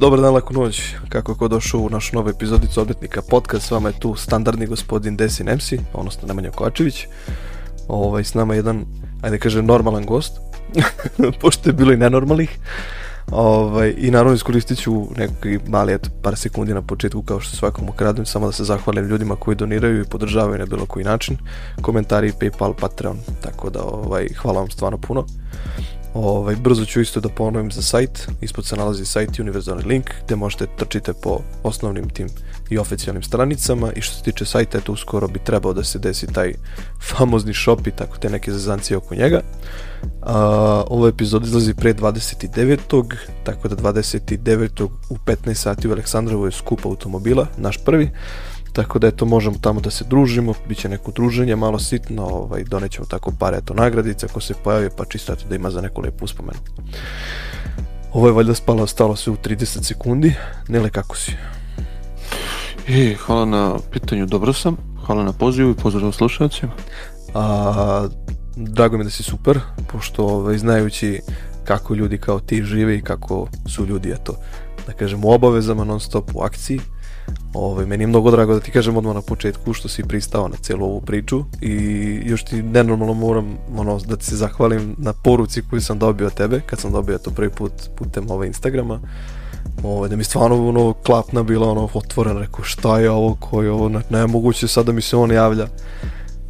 Dobar dan, laku noć. Kako je ko došao u našu novu epizodicu Odmetnika podcast, s vama je tu standardni gospodin Desin MC, odnosno Nemanja Kovačević. Ovaj, s nama je jedan, ajde da kaže, normalan gost, pošto je bilo i nenormalnih. Ovaj, I naravno iskoristit ću neki mali et, par sekundi na početku kao što svakom ukradujem, samo da se zahvalim ljudima koji doniraju i podržavaju na bilo koji način. Komentari, Paypal, Patreon, tako da ovaj, hvala vam stvarno puno. Ovaj, brzo ću isto da ponovim za sajt, ispod se nalazi sajt i univerzalni link gde možete da trčite po osnovnim tim i oficijalnim stranicama i što se tiče sajta, eto uskoro bi trebao da se desi taj famozni shop i tako te neke zazancije oko njega. A, ovo epizod izlazi pre 29. tako da 29. u 15 sati u Aleksandrovoj je automobila, naš prvi. Tako da eto možemo tamo da se družimo, bit će neko druženje, malo sitno, ovaj, donećemo tako par eto nagradice ako se pojavi, pa čisto eto da ima za neku lepu uspomenu. Ovo je valjda spalo, stalo sve u 30 sekundi. Nele, kako si? I, e, hvala na pitanju, dobro sam. Hvala na pozivu i pozdrav slušalcima. A, drago mi da si super, pošto ovaj, znajući kako ljudi kao ti žive i kako su ljudi, eto, da kažem, u obavezama non stop u akciji, Ovaj, meni je mnogo drago da ti kažem odmah na početku što si pristao na celu ovu priču i još ti nenormalno moram ono, da ti se zahvalim na poruci koju sam dobio od tebe kad sam dobio to prvi put putem ove Instagrama ovaj, da mi stvarno ono, klapna bila ono, otvoren, rekao šta je ovo, ko je ovo, nemoguće sad da mi se on javlja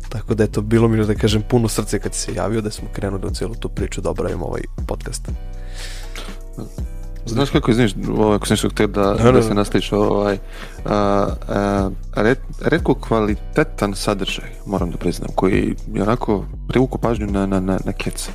Tako da eto, bilo mi da kažem puno srce kad si se javio da smo krenuli u celu tu priču da obravimo ovaj podcast. Znaš kako je, znaš, ovaj, ako sam što htio da- da, da, da, da, se nastaviš, ovaj, a, a, red, redko kvalitetan sadržaj, moram da priznam, koji je onako privuku pažnju na, na, na, na keca.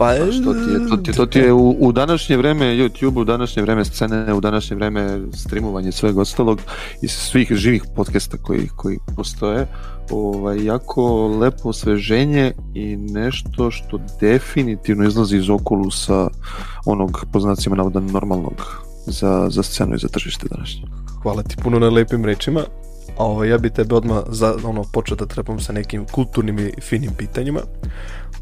Pa, pa, što ti je, to ti, to ti je u, u današnje vreme YouTube, u današnje vreme scene, u današnje vreme streamovanje svega ostalog i svih živih podcasta koji, koji postoje, ovaj, jako lepo osveženje i nešto što definitivno izlazi iz okolusa onog, po znacima navoda, normalnog za, za scenu i za tržište današnje. Hvala ti puno na lepim rečima. A ovo, ja bi tebe odmah za, ono, počeo da trepam sa nekim kulturnim i finim pitanjima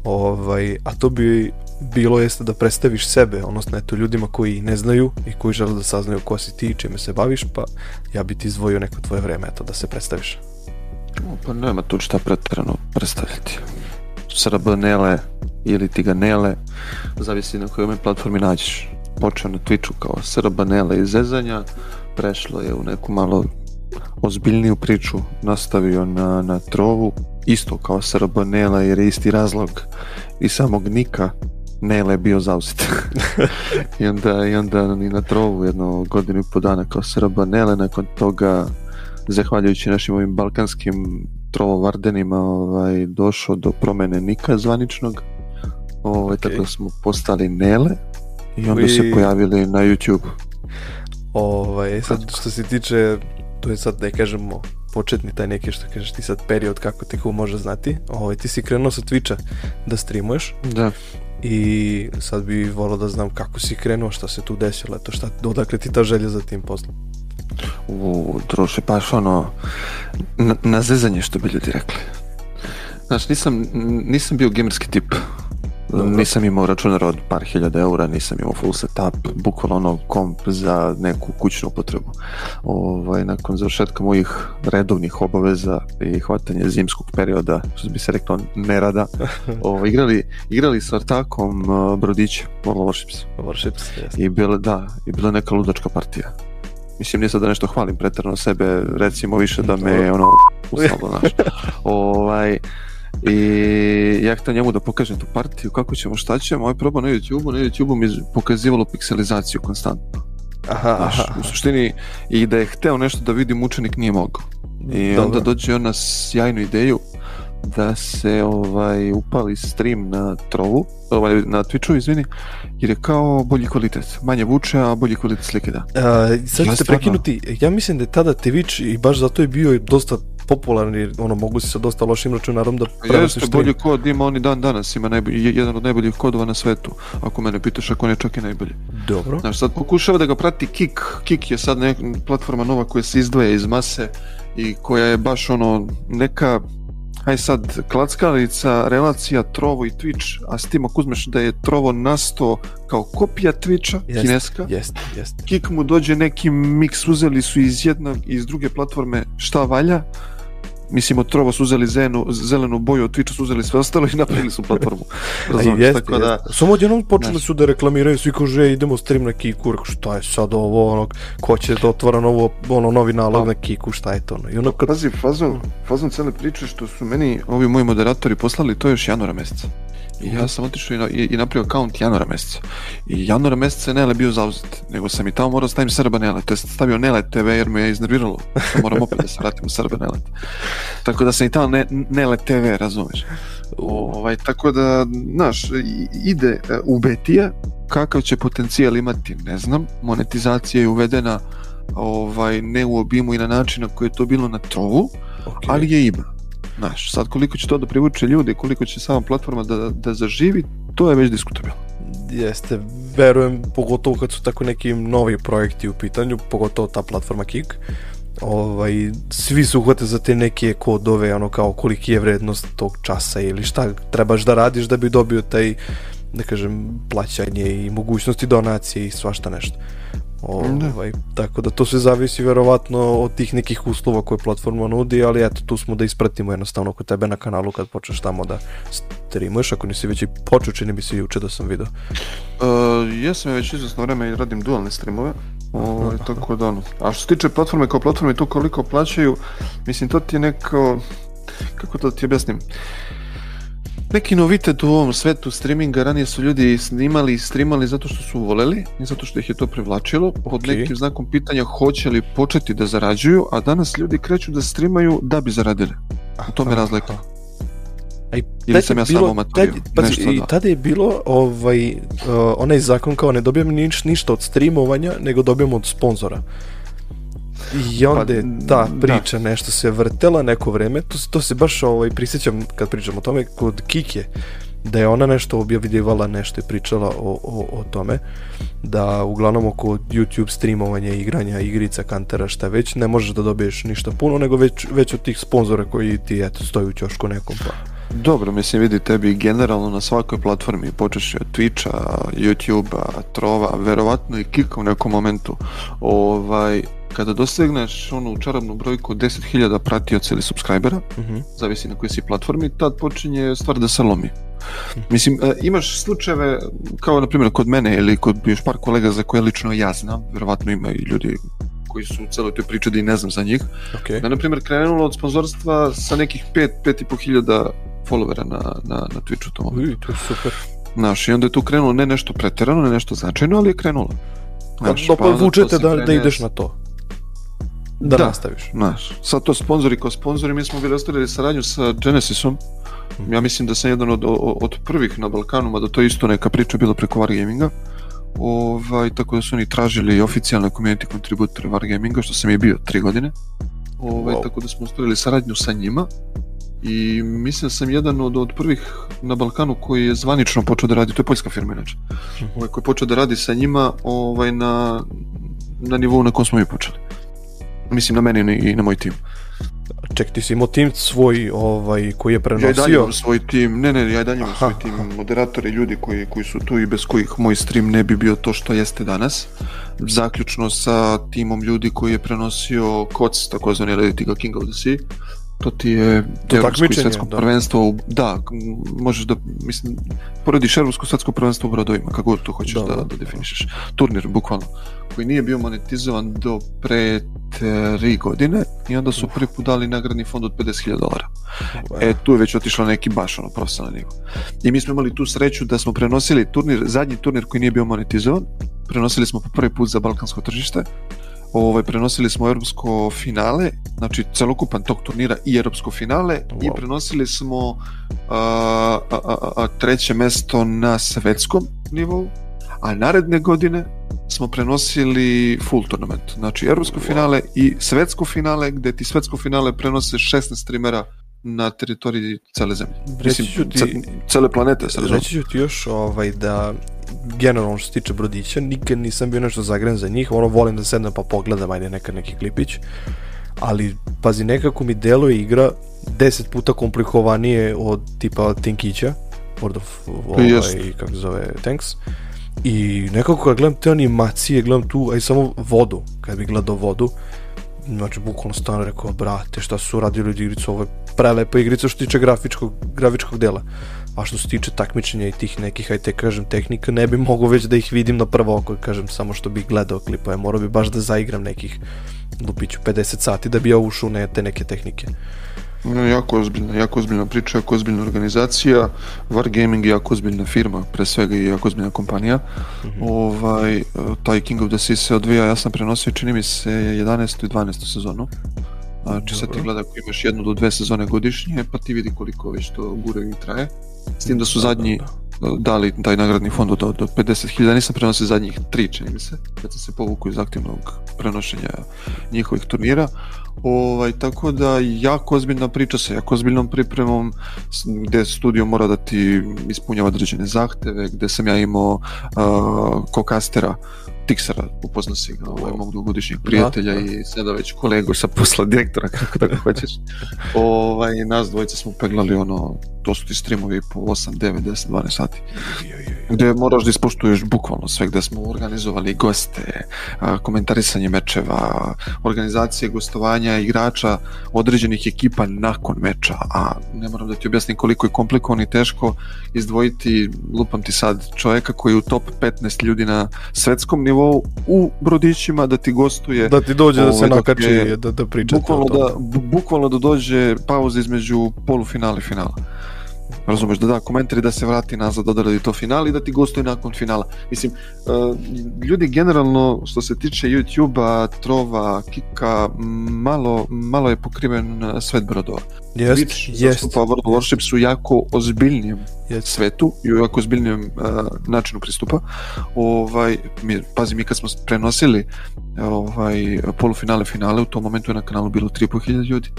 ovaj, a to bi bilo jeste da predstaviš sebe, odnosno eto ljudima koji ne znaju i koji žele da saznaju ko si ti i čime se baviš, pa ja bi ti izdvojio neko tvoje vreme, eto, da se predstaviš. Pa nema tu šta pretrano predstavljati. SRB Nele ili ti ga Nele, zavisi na kojoj me platformi nađeš. Počeo na Twitchu kao SRB Nele iz Zezanja, prešlo je u neku malo ozbiljniju priču, nastavio na, na Trovu, isto kao Srbo Nela jer je isti razlog i samog Nika Nela je bio zauzet. I onda, I onda ni na trovu jedno godinu i po dana kao Srba Nela nakon toga zahvaljujući našim ovim balkanskim trovovardenima ovaj, došao do promene Nika zvaničnog. Ovaj, okay. Tako da smo postali Nele i onda I... se pojavili na YouTube. Ovaj, sad što se tiče, to je sad da kažemo početni taj neki što kažeš ti sad period kako te ko može znati. Ovaj, ti si krenuo sa Twitcha da streamuješ. Da. I sad bi volao da znam kako si krenuo, šta se tu desilo, eto šta, odakle ti ta želja za tim poslom? U, druže, baš ono, na, na zezanje što bi ljudi rekli. Znaš, nisam, nisam bio gamerski tip. Dobro. Nisam imao računar od par hiljada eura, nisam imao full setup, bukvalno ono komp za neku kućnu potrebu. Ovaj, nakon završetka mojih redovnih obaveza i hvatanje zimskog perioda, što bi se reklo nerada, ovaj, igrali, igrali sa ortakom eh, Brodića, World of Warships. Warships, jesno. I bila, da, i bila neka ludačka partija mislim nije sad da nešto hvalim pretarno sebe, recimo više da me ono usalo naš. ovaj, I ja htio njemu da pokažem tu partiju, kako ćemo, šta ćemo, a je ovaj probao na YouTube-u, na YouTube-u mi je pokazivalo pikselizaciju konstantno. Aha, Znaš, U suštini, i da je hteo nešto da vidim, učenik nije mogao. I Dobro. onda dođe on na sjajnu ideju da se ovaj upali stream na trovu, ovaj, na Twitchu, izvini, jer je kao bolji kvalitet. Manje vuče, a bolji kvalitet slike da. A, sad ja ćete prekinuti, ja mislim da je tada Twitch i baš zato je bio dosta popularni, ono, mogu se sa dosta lošim računarom da pa prenosiš Jeste, bolji kod ima oni dan danas, ima najbolji, jedan od najboljih kodova na svetu, ako mene pitaš, ako ne čak i najbolji. Dobro. Znaš, sad pokušava da ga prati Kik, Kik je sad neka platforma nova koja se izdvaja iz mase i koja je baš ono neka aj sad, klackalica, relacija Trovo i Twitch, a s tim ako uzmeš da je Trovo nasto kao kopija Twitcha, jest, kineska, jest, jest. Kik mu dođe neki miks, uzeli su iz jednog, iz druge platforme šta valja, mislim od trova su uzeli zenu, zelenu boju, od Twitcha su uzeli sve ostalo i napravili su platformu. Razumiješ, jest, tako jest. da... Samo odjednom počeli ne. su da reklamiraju svi ko že idemo stream na Kiku, rekao šta je sad ovo, ono, ko će da otvara novo, ono, novi nalog pa. na Kiku, šta je to, ono. I ono pa kad... Pazi, fazon, fazon cele priče što su meni ovi moji moderatori poslali, to je još januara meseca ja sam otišao i, na, i, i napravio account januara meseca. I januara meseca je Nele bio zauzet, nego sam i tamo morao da stavim Srba Nele, to je stavio Nele TV jer me je iznerviralo. Moram opet da se vratim u Srba Nele. Tako da sam i tamo ne, Nele TV, razumeš. Ovaj, tako da, znaš, ide e, u Betija, kakav će potencijal imati, ne znam. Monetizacija je uvedena ovaj, ne u obimu i na način na koji je to bilo na trovu, okay. ali je ima. Znaš, sad koliko će to da privuče ljude, koliko će sama platforma da, da zaživi, to je već diskutabilno. Jeste, verujem, pogotovo kad su tako neki novi projekti u pitanju, pogotovo ta platforma Kik, ovaj, svi su uhvate za te neke kodove, ono kao koliki je vrednost tog časa ili šta trebaš da radiš da bi dobio taj da kažem, plaćanje i mogućnosti donacije i svašta nešto. Ovaj, tako da to sve zavisi verovatno od tih nekih uslova koje platforma nudi, ali eto tu smo da ispratimo jednostavno kod tebe na kanalu kad počneš tamo da streamuješ, ako nisi već i počeo, čini mi se juče da sam video. Uh, ja sam već izvesno vreme i radim dualne streamove, ovaj, tako da ono. A što se tiče platforme kao platforme tu koliko plaćaju, mislim to ti je neko, kako to ti objasnim, uh, neki novitet u ovom svetu streaminga, ranije su ljudi snimali i streamali zato što su voleli, ne zato što ih je to privlačilo, pod okay. nekim znakom pitanja hoće li početi da zarađuju, a danas ljudi kreću da streamaju da bi zaradili. U tome je razlika. Aj, i Ili sam ja bilo, samo amator. Pa, da. I tada je bilo ovaj, uh, onaj zakon kao ne dobijam niš, ništa od streamovanja, nego dobijem od sponzora. I onda je pa, ta da. priča da. nešto se vrtela neko vreme, to, to se baš ovaj, prisjećam kad pričam o tome, kod Kike, da je ona nešto objavljivala, nešto je pričala o, o, o tome, da uglavnom oko YouTube streamovanja, igranja, igrica, kantera, šta već, ne možeš da dobiješ ništa puno, nego već, već od tih sponzora koji ti eto, stoji u ćošku nekom pa. Dobro, mislim vidi tebi generalno na svakoj platformi, počeš od Twitcha, YouTubea, Trova, verovatno i Kika u nekom momentu. Ovaj, kada dosegneš onu čarobnu brojku 10.000 pratioca ili subscribera, uh mhm. -huh. zavisi na kojoj si platformi, tad počinje stvar da se lomi. Mhm. Mislim, e, imaš slučajeve kao na primjer kod mene ili kod još par kolega za koje lično ja znam, verovatno ima i ljudi koji su u celoj toj priči da i ne znam za njih. Okay. Da na primjer krenulo od sponzorstva sa nekih 5 5.500 hiljada followera na, na, na Twitchu tom momentu. to je super. Znaš, i onda je tu krenulo ne nešto preterano, ne nešto značajno, ali je krenulo. Da, Znaš, da, pa, pa vučete da, da ideš na to da, da nastaviš. Znaš, sad to sponzori kao sponzori, mi smo bili ostavili saradnju sa Genesisom, mhm. ja mislim da sam jedan od, od prvih na Balkanu, mada to isto neka priča bilo preko Wargaminga, ovaj, tako da su oni tražili oficijalne community contributor Wargaminga, što sam je bio tri godine, ovaj, wow. tako da smo ostavili saradnju sa njima, i mislim da sam jedan od, od prvih na Balkanu koji je zvanično počeo da radi, to je poljska firma inače, mhm. ovaj, koji je počeo da radi sa njima ovaj, na, na nivou na kom smo mi počeli. Mislim na meni i na moj tim. Ček, ti si imao tim svoj ovaj, koji je prenosio? Ja i dalje imam svoj tim, ne ne, ja i dalje imam svoj tim, moderatori, ljudi koji, koji su tu i bez kojih moj stream ne bi bio to što jeste danas. Zaključno sa timom ljudi koji je prenosio Koc, takozvani Reddit King of the Sea, to ti je to evropsko i svetsko da. prvenstvo u, da, možeš da mislim, porediš evropsko svetsko prvenstvo u brodovima, kako to hoćeš da, da, da definišeš turnir, bukvalno koji nije bio monetizovan do pre tri godine i onda su prvi put dali nagradni fond od 50.000 dolara. E, tu je već otišlo neki baš ono profesionalni nivo. I mi smo imali tu sreću da smo prenosili turnir, zadnji turnir koji nije bio monetizovan, prenosili smo po prvi put za balkansko tržište, ovaj, prenosili smo evropsko finale, znači celokupan tog turnira i evropsko finale wow. i prenosili smo a, a, a, treće mesto na svetskom nivou, a naredne godine smo prenosili full tournament, znači evropsko wow. finale i svetsko finale, gde ti svetsko finale prenose 16 streamera na teritoriji cele zemlje. Reći Mislim, ti, cele planete. Reći ću ti još ovaj, da generalno što se tiče brodića, nikad nisam bio nešto zagren za njih, ono volim da sednem pa pogledam, ajde nekad neki klipić, ali pazi, nekako mi deluje igra 10 puta komplikovanije od tipa Tinkića, World of ovaj, kako se zove, Tanks, i nekako kad gledam te animacije, gledam tu, aj samo vodu, kad bi gledao vodu, znači bukvalno stano rekao, brate, šta su radili igricu, ovo je prelepa igrica što tiče grafičkog, grafičkog dela a što se tiče takmičenja i tih nekih, ajte kažem, tehnika, ne bi mogo već da ih vidim na prvo oko, kažem, samo što bih gledao klipove, ja morao bi baš da zaigram nekih lupiću 50 sati da bi ja ušao u ne, te neke tehnike. No, jako ozbiljna, jako ozbiljna priča, jako ozbiljna organizacija, Wargaming je jako ozbiljna firma, pre svega i jako ozbiljna kompanija. Mm -hmm. ovaj, taj King of the Sea se odvija, ja sam prenosio, čini mi se, 11. i 12. sezonu. Znači, sad ti gleda ako imaš jednu do dve sezone godišnje, pa ti vidi koliko već to gure i traje. S tim da su zadnji da, da, da. dali taj nagradni fond od, od 50.000, nisam prenosio zadnjih tri, čini mi se, kad sam se povuku iz aktivnog prenošenja njihovih turnira. Ovaj, tako da jako ozbiljna priča sa jako ozbiljnom pripremom gde studio mora da ti ispunjava određene zahteve, gde sam ja imao uh, kokastera Tiksara, upoznao si ga, ovaj, mog dugogodišnjeg prijatelja da, da. i sada već kolegu sa posla direktora, kako tako hoćeš. ovaj, nas dvojica smo peglali ono, to su ti streamovi po 8, 9, 10, 12 sati. Gde moraš da ispoštuješ bukvalno sve, gde smo organizovali goste, komentarisanje mečeva, organizacije gostovanja igrača određenih ekipa nakon meča, a ne moram da ti objasnim koliko je komplikovan i teško izdvojiti, lupam ti sad, čoveka koji je u top 15 ljudi na svetskom nivou nivou u Brodićima, da ti gostuje. Da ti dođe ovaj, da se ovaj, nakači, je, da, da priča Bukvalno da, bukvalno da dođe pauza između polufinala i finala. Razumeš, da da komentari da se vrati nazad, da odradi to final i da ti gostuje nakon finala. Mislim, e, ljudi generalno što se tiče YouTube-a, Trova, Kika, malo, malo je pokriven e, svet brodova. Jest, Twitch jest. zastupa World of Warships u jako ozbiljnijem jest. svetu i jako ozbiljnijem uh, načinu pristupa. Ovaj, mi, pazi, mi kad smo prenosili ovaj, polufinale, finale, u tom momentu je na kanalu bilo 3500 ljudi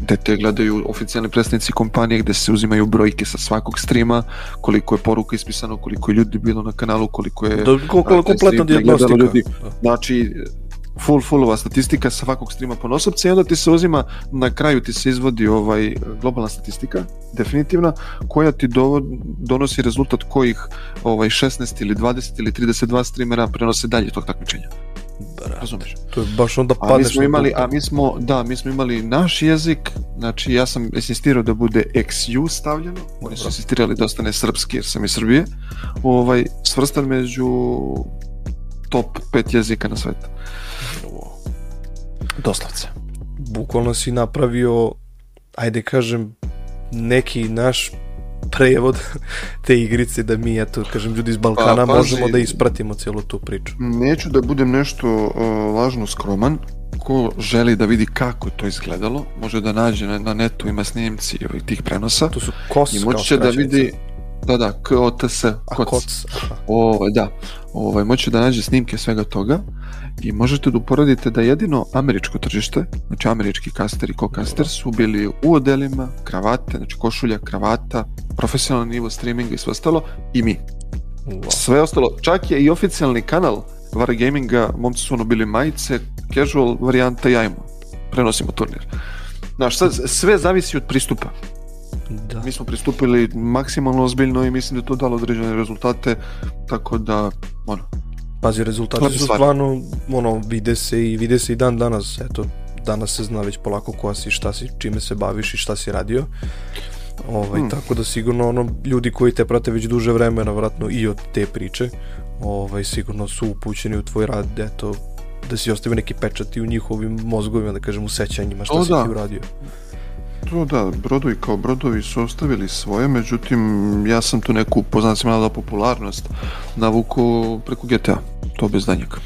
gde te gledaju oficijalni predstavnici kompanije gde se uzimaju brojke sa svakog streama, koliko je poruka ispisano, koliko je ljudi bilo na kanalu, koliko je... Da, koliko je kompletna diagnostika. Ljudi. Da. Znači, full fullova statistika svakog strima ponosopca i onda ti se uzima, na kraju ti se izvodi ovaj globalna statistika, definitivna, koja ti do, donosi rezultat kojih ovaj 16 ili 20 ili 32 streamera prenose dalje tog takmičenja. Razumeš? To je baš onda padneš. A mi smo imali, a mi smo, da, mi smo imali naš jezik, znači ja sam insistirao da bude XU stavljeno, oni su insistirali da ostane srpski jer sam iz Srbije, ovaj, svrstan među top 5 jezika na svetu. Doslovce. Bukvalno si napravio, ajde kažem, neki naš prevod te igrice da mi, eto, kažem, ljudi iz Balkana pa, možemo da ispratimo cijelu tu priču. Neću da budem nešto uh, lažno skroman, ko želi da vidi kako to izgledalo, može da nađe na, na netu, ima snimci ovih tih prenosa. To su kos I moći da vidi, da da, KOTS, koc. koc. Ovaj, da, ovaj, moći da nađe snimke svega toga i možete da uporedite da jedino američko tržište, znači američki kaster i co kokaster su bili u odelima, kravate, znači košulja, kravata, profesionalni nivo streaminga i sve ostalo i mi. Sve ostalo, čak je i oficijalni kanal Wargaminga, momci su ono bili majice, casual varijanta jajmo, prenosimo turnir. Znaš, sad, sve zavisi od pristupa. Da. Mi smo pristupili maksimalno ozbiljno i mislim da to dalo određene rezultate, tako da, ono, Pazi, rezultati Lepo su stvarno, ono, vide se i vide se i dan danas, eto, danas se zna već polako ko si, šta si, čime se baviš i šta si radio. Ovaj, hmm. Tako da sigurno ono, ljudi koji te prate već duže vremena, vratno i od te priče, ovaj, sigurno su upućeni u tvoj rad, eto, da si ostavio neki pečat i u njihovim mozgovima, da kažem, u sećanjima šta o, si da. ti uradio. To da, brodovi kao brodovi su ostavili svoje, međutim ja sam tu neku po znacima da popularnost navuku preko GTA, to bez danjaka.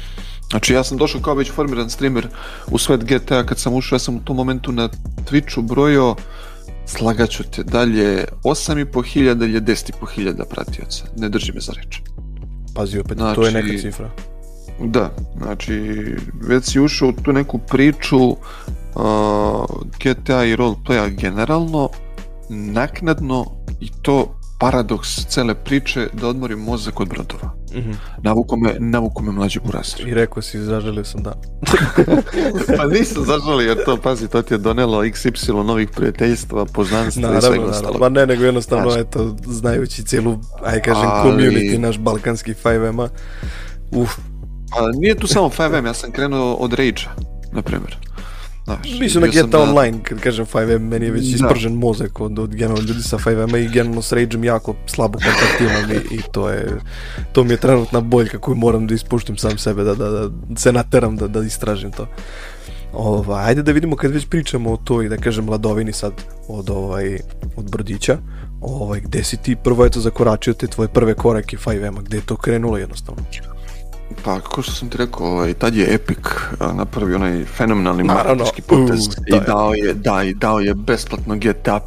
Znači ja sam došao kao već formiran streamer u svet GTA kad sam ušao, ja sam u tom momentu na Twitchu brojao slagaću te dalje 8.500 ili 10.500 pratioca, ne drži me za reč. Pazi opet, znači, to je neka znači, cifra. Da, znači već si ušao u tu neku priču GTA i roleplaya generalno naknadno i to paradoks cele priče da odmorim mozak od brodova. Mm -hmm. Navuko me, navuko me mlađi burasir. I rekao si, zaželio sam da. pa nisam zažalio to, pazi, to ti je donelo xy novih prijateljstva, poznanstva naravno, i svega ostalog. Ma ne, nego jednostavno, Znaš, eto, znajući cijelu, aj kažem, ali... community, naš balkanski 5M-a, uf. Pa nije tu samo 5M, ja sam krenuo od Rage-a, na primjer. Znaš, Mislim na Geta Online, kad kažem 5M, meni je već da. ispržen mozak od, od generalno ljudi sa 5M i generalno s Rageom jako slabo kontaktiram i, i to je, to mi je trenutna boljka koju moram da ispuštim sam sebe, da, da, da se nateram da, da istražim to. Ovaj, ajde da vidimo kad već pričamo o toj, da kažem, mladovini sad od, ovaj, od Brodića, ovaj, gde si ti prvo eto zakoračio te tvoje prve korake 5M-a, gde je to krenulo jednostavno? Pa, kako što sam ti rekao, ovaj, tad je Epic napravio onaj fenomenalni marketički potez uh, i da. dao je, da, i dao je besplatno GTA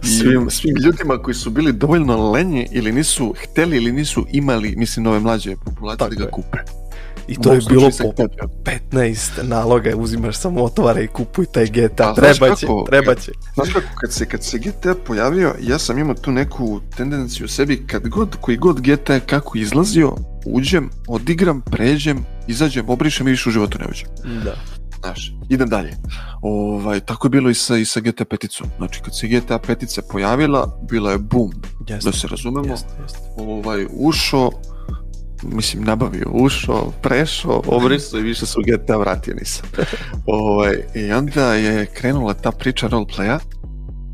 5. Svim, svim ljudima koji su bili dovoljno lenji ili nisu hteli ili nisu imali, mislim, nove mlađe populacije da ga kupe. I to je bilo po 15 naloga, uzimaš samo otvare i kupuj taj GTA. A, treba kako, će, treba će. Znaš kako, kad se, kad se GTA pojavio, ja sam imao tu neku tendenciju u sebi, kad god, koji god GTA kako izlazio, uđem, odigram, pređem, izađem, obrišem i više u životu ne uđem. Da. Znaš, idem dalje. Ovaj, tako je bilo i sa, i sa GTA peticom. Znači, kad se GTA petica pojavila, bila je bum, da jeste, da se razumemo. Jeste, jeste. Ovaj, ušao, mislim, nabavio, ušao, prešao, obrisao i više se u GTA vratio nisam. ovaj, I onda je krenula ta priča roleplaya,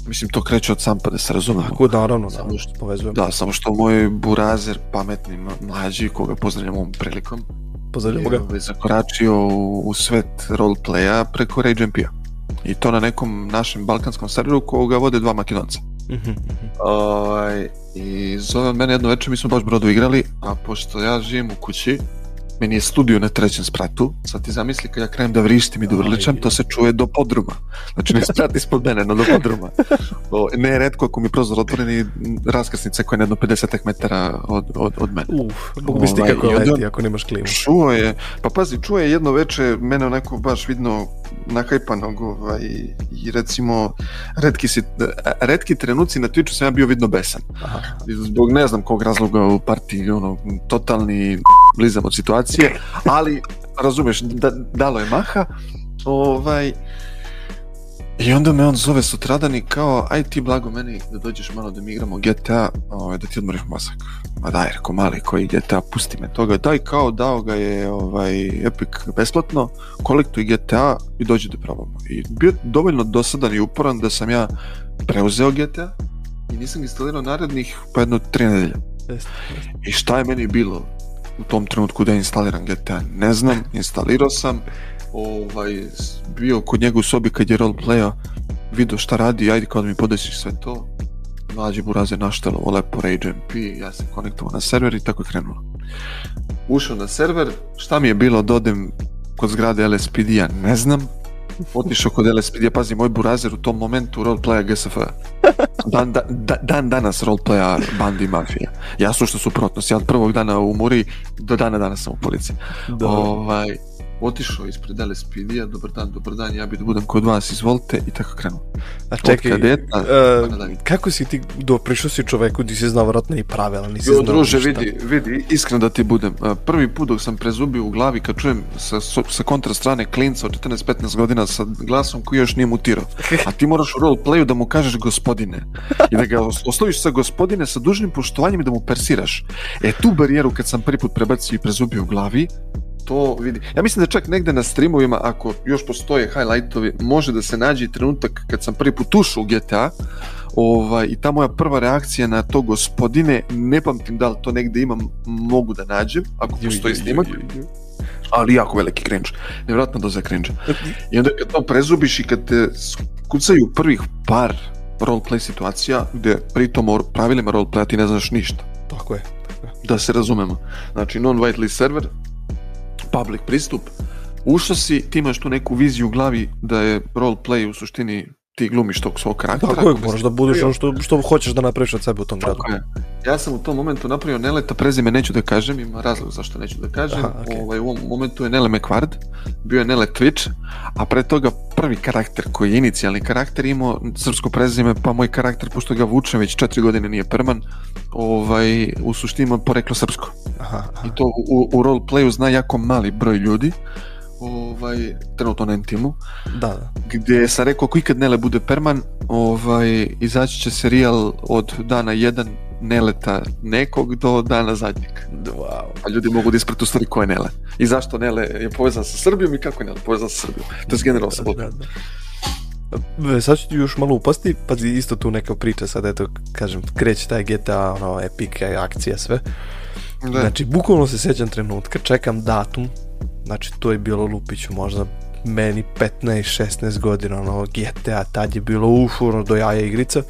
mislim to kreće od sampa da se razumemo. Tako, naravno, da, samo da, što, povezujem. Da, samo što moj burazer, pametni, mlađi, koga pozdravljam ovom prilikom, pozdravljam ga. Je ovaj zakoračio u, u svet roleplaya preko Rage MP-a i to na nekom našem balkanskom serveru koga vode dva makedonca. Mm -hmm. o, ovaj, I zove on mene jedno večer, mi smo baš brodu igrali, a pošto ja živim u kući, meni je studio na trećem spratu, sad ti zamisli kad ja krenem da vrištim i da vrličam, to se čuje do podruma. Znači ne sprat ispod mene, no do podruma. O, ne redko ako mi prozor otvoren i raskrsnica koja je na jedno 50 metara od, od, od mene. Uf, mogu ovaj, misli kako leti onda, ako nemaš klimu. Čuo je, pa pazi, čuo je jedno veče mene onako baš vidno nakajpanog ovaj, i recimo redki, si, redki trenuci na Twitchu sam ja bio vidno besan. Aha. Zbog ne znam kog razloga u partiji, ono, totalni blizam od situacije, ali razumeš, da, dalo je maha, ovaj, i onda me on zove sutradan i kao, aj ti blago meni da dođeš malo da mi igramo GTA, ovaj, da ti odmoriš mozak. Ma daj, reko mali, koji GTA, pusti me toga. Daj kao, dao ga je ovaj, Epic besplatno, kolektuj GTA i dođi da probamo. I bio dovoljno dosadan i uporan da sam ja preuzeo GTA i nisam instalirao narednih pa jedno tri nedelje. I šta je meni bilo? u tom trenutku da instaliram GTA, ne znam, instalirao sam, ovaj, bio kod njega u sobi kad je roleplaya, vidio šta radi, ajde kao da mi podesiš sve to, mlađe buraze naštelovo lepo Rage MP, ja sam konektovao na server i tako je krenulo. Ušao na server, šta mi je bilo da odem kod zgrade LSPD-a, ne znam, otišao kod LSPD, pazi, moj burazer u tom momentu roleplaya GSF-a. Dan, da, da, dan danas roleplaya bandi mafije. Ja Jasno što su protnosti, ja od prvog dana u Muri do dana danas sam u policiji. Ovaj, otišao ispred LSPD-a, dobar dan, dobar dan, ja bih da budem kod vas, izvolite, i tako krenuo. A čekaj, kadeta, uh, kako si ti, do, prišao si čoveku, ti si znao vratno i pravila, nisi znao druže, ništa. vidi, vidi, iskreno da ti budem, e, prvi put dok sam prezubio u glavi, kad čujem sa, sa kontra strane klinca od 14-15 godina sa glasom koji još nije mutirao, a ti moraš u roleplayu da mu kažeš gospodine, i da ga osloviš sa gospodine sa dužnim poštovanjem i da mu persiraš. E tu barijeru kad sam prvi put prebacio i prezubio u glavi, to vidi. Ja mislim da čak negde na streamovima, ako još postoje highlightovi, može da se nađe trenutak kad sam prvi put ušao u GTA, ovaj, i ta moja prva reakcija na to gospodine, ne pamtim da li to negde imam, mogu da nađem, ako postoji snimak ali jako veliki cringe. Nevjerojatna doza cringe. I onda kad to prezubiš i kad te kucaju prvih par roleplay situacija gde pritom o pravilima roleplaya ti ne znaš ništa. Tako je. Tako je. Da se razumemo. Znači non-whitelist server, public pristup, ušao si, ti imaš tu neku viziju u glavi da je role play u suštini ti glumiš tog svog karaktera. Tako je, moraš da budeš ono što, što hoćeš da napraviš od sebe u tom gradu. Je. Ja sam u tom momentu napravio Neleta, prezime neću da kažem, ima razlog zašto neću da kažem. Aha, okay. ovaj, u ovom momentu je Nele McVard, bio je Nele Twitch, a pre toga prvi karakter koji je inicijalni karakter imao srpsko prezime, pa moj karakter, pošto ga vučem već četiri godine nije perman, ovaj, u suštini ima poreklo srpsko. Aha, aha. I to u, u roleplayu zna jako mali broj ljudi, ovaj, trenutno na intimu, da, da. gde sam rekao ako ikad Nele bude perman, ovaj, izaći će serijal od dana 1 Neleta nekog do dana zadnjeg. Wow. A ljudi mogu da ispratu stvari ko je Nele. I zašto Nele je povezan sa Srbijom i kako je Nele povezan sa Srbijom. To je generalno sa da, da, da. E, sad ću ti još malo upasti, pa isto tu neka priča sad, eto, kažem, kreće taj GTA, ono, epika, akcija, sve. Da. Znači, bukvalno se sjećam trenutka, čekam datum Znači, to je bilo Lupiću možda meni 15-16 godina, ono, GTA, tad je bilo uf, do jaja igrica.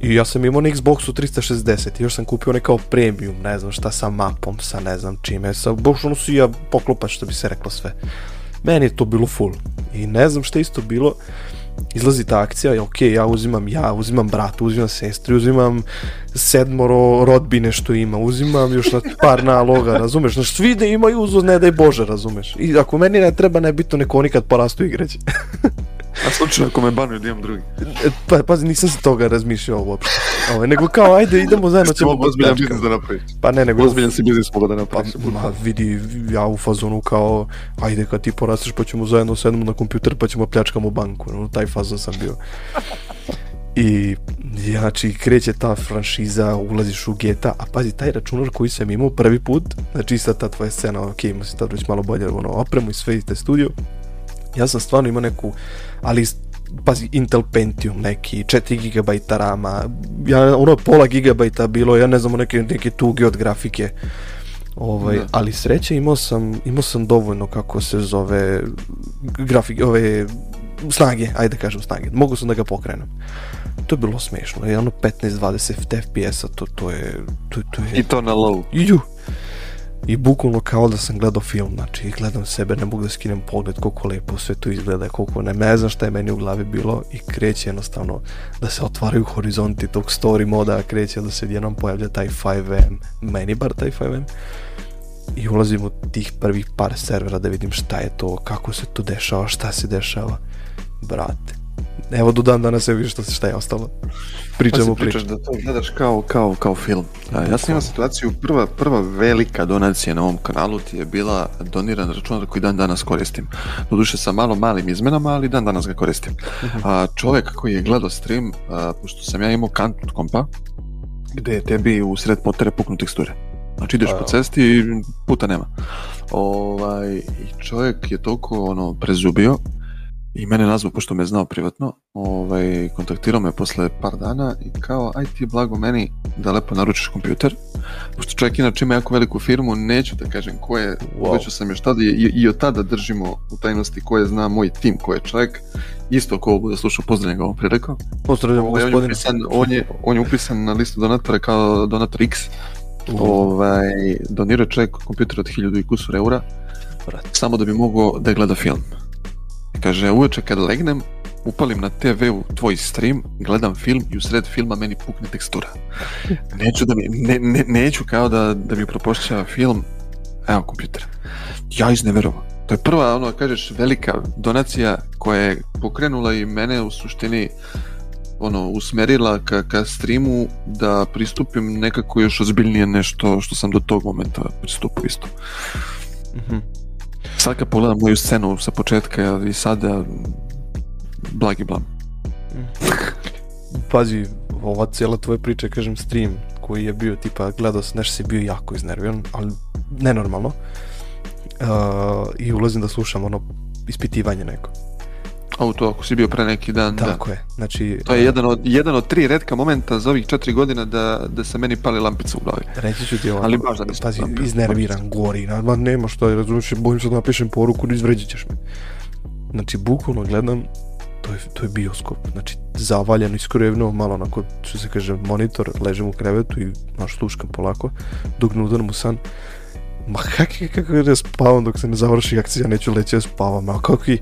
I ja sam imao na Xboxu 360 i još sam kupio onaj kao premium, ne znam šta, sa mapom, sa ne znam čime, sa boš ono su ja poklopač, što bi se reklo sve. Meni je to bilo full. I ne znam šta isto bilo, izlazi ta akcija, ja, ok, ja uzimam ja, uzimam brata, uzimam sestri, uzimam sedmoro rodbine što ima, uzimam još na par naloga, razumeš? Znaš, svi da imaju uzo, ne daj Bože, razumeš? I ako meni ne treba, ne nebitno, neko nikad kad porastu igraće. A slučajno ako me banuju da imam drugi. E, pa, pazi, nisam se toga razmišljao uopšte. Ovo, ovaj, nego kao, ajde, idemo zajedno ćemo Ozbiljan biznis da napraviš. Pa ne, nego... Ozbiljan si biznis mogu da napraviš. Pa, ma, vidi, ja u fazonu kao, ajde, kad ti porasteš pa ćemo zajedno sedemo na kompjuter pa ćemo pljačkamo banku. No, taj fazon sam bio. I znači kreće ta franšiza, ulaziš u geta, a pazi taj računar koji sam imao prvi put, znači ista ta tvoja scena, ok, imao si tad već malo bolje ono, opremu i sve i te studio, ja sam stvarno imao neku ali pazi, Intel Pentium neki, 4 GB rama, ja, ono pola GB bilo, ja ne znam, neke, neke tuge od grafike. Ovaj, da. ali sreće imao sam, imao sam dovoljno kako se zove grafike, ove snage, ajde da kažem snage, mogu sam da ga pokrenem. To je bilo smešno, je ono 15-20 FPS-a, to, to, je, to, to je... I to na low. Ju, i bukvalno kao da sam gledao film, znači gledam sebe, ne mogu da skinem pogled koliko lepo sve to izgleda, koliko ne, ne znam šta je meni u glavi bilo i kreće jednostavno da se otvaraju horizonti tog story moda, kreće da se jednom pojavlja taj 5M, meni bar taj 5M i ulazim u tih prvih par servera da vidim šta je to, kako se to dešava, šta se dešava, brate evo do dan danas se vidi što se šta je ostalo. Pričamo pa pričaš da to gledaš kao, kao, kao film. A, ja sam imao situaciju, prva, prva velika donacija na ovom kanalu ti je bila doniran račun koji dan danas koristim. Doduše sa malo malim izmenama, ali dan danas ga koristim. Mhm. A, čovjek koji je gledao stream, a, pošto sam ja imao kantut kompa, gde je tebi u sred potere puknu teksture. Znači ideš po cesti i puta nema. Ovaj, I čovjek je toliko ono, prezubio i mene nazvao, pošto me znao privatno, ovaj, kontaktirao me posle par dana i kao, aj ti blago meni da lepo naručiš kompjuter, pošto čovjek inače ima jako veliku firmu, neću da kažem ko je, wow. obećao sam još tada i, i, od tada držimo u tajnosti ko je zna moj tim, ko je čovjek, isto ko bude slušao, pozdravljam ga ovom prilikom. Pozdravljam ovaj, gospodin. On je, upisan, on, je, on je upisan na listu donatora kao donator X, uh. ovaj, donira čovjek kompjuter od 1000 i kusur eura, Brat. samo da bi mogao da gleda film. Kaže, uveče kad legnem, upalim na TV-u tvoj stream, gledam film i u sred filma meni pukne tekstura. Neću, da mi, ne, ne, neću kao da, da mi propošćava film, evo kompjuter. Ja izneverovam. To je prva, ono, kažeš, velika donacija koja je pokrenula i mene u suštini ono, usmerila ka, ka streamu da pristupim nekako još ozbiljnije nešto što sam do tog momenta pristupio isto. Mhm. Mm Sad kad pogledam moju scenu sa početka i sada, blagi blam. Pazi, ova cijela tvoja priča, kažem, stream koji je bio, tipa, gledao sam nešto si bio jako iznerviran, ali nenormalno. Uh, I ulazim da slušam ono ispitivanje neko auto ako si bio pre neki dan. Da. Tako da. je. Znači, to je e, jedan od, jedan od tri redka momenta za ovih četiri godina da, da se meni pali lampica u glavi. Reći ću ti ovo, Ali baš da pazi, lampica. iznerviran, gori, ma nema što je, razumiješ, bojim se da napišem poruku, ne izvređit ćeš me. Znači, bukvalno gledam, to je, to je bioskop, znači zavaljeno, iskrojevno, malo onako, što se kaže, monitor, ležem u krevetu i naš sluškam polako, dok ne udaram u san, ma kakvi, kako da spavam dok se ne završi akcija, neću leći, ja da spavam, a kakvi, i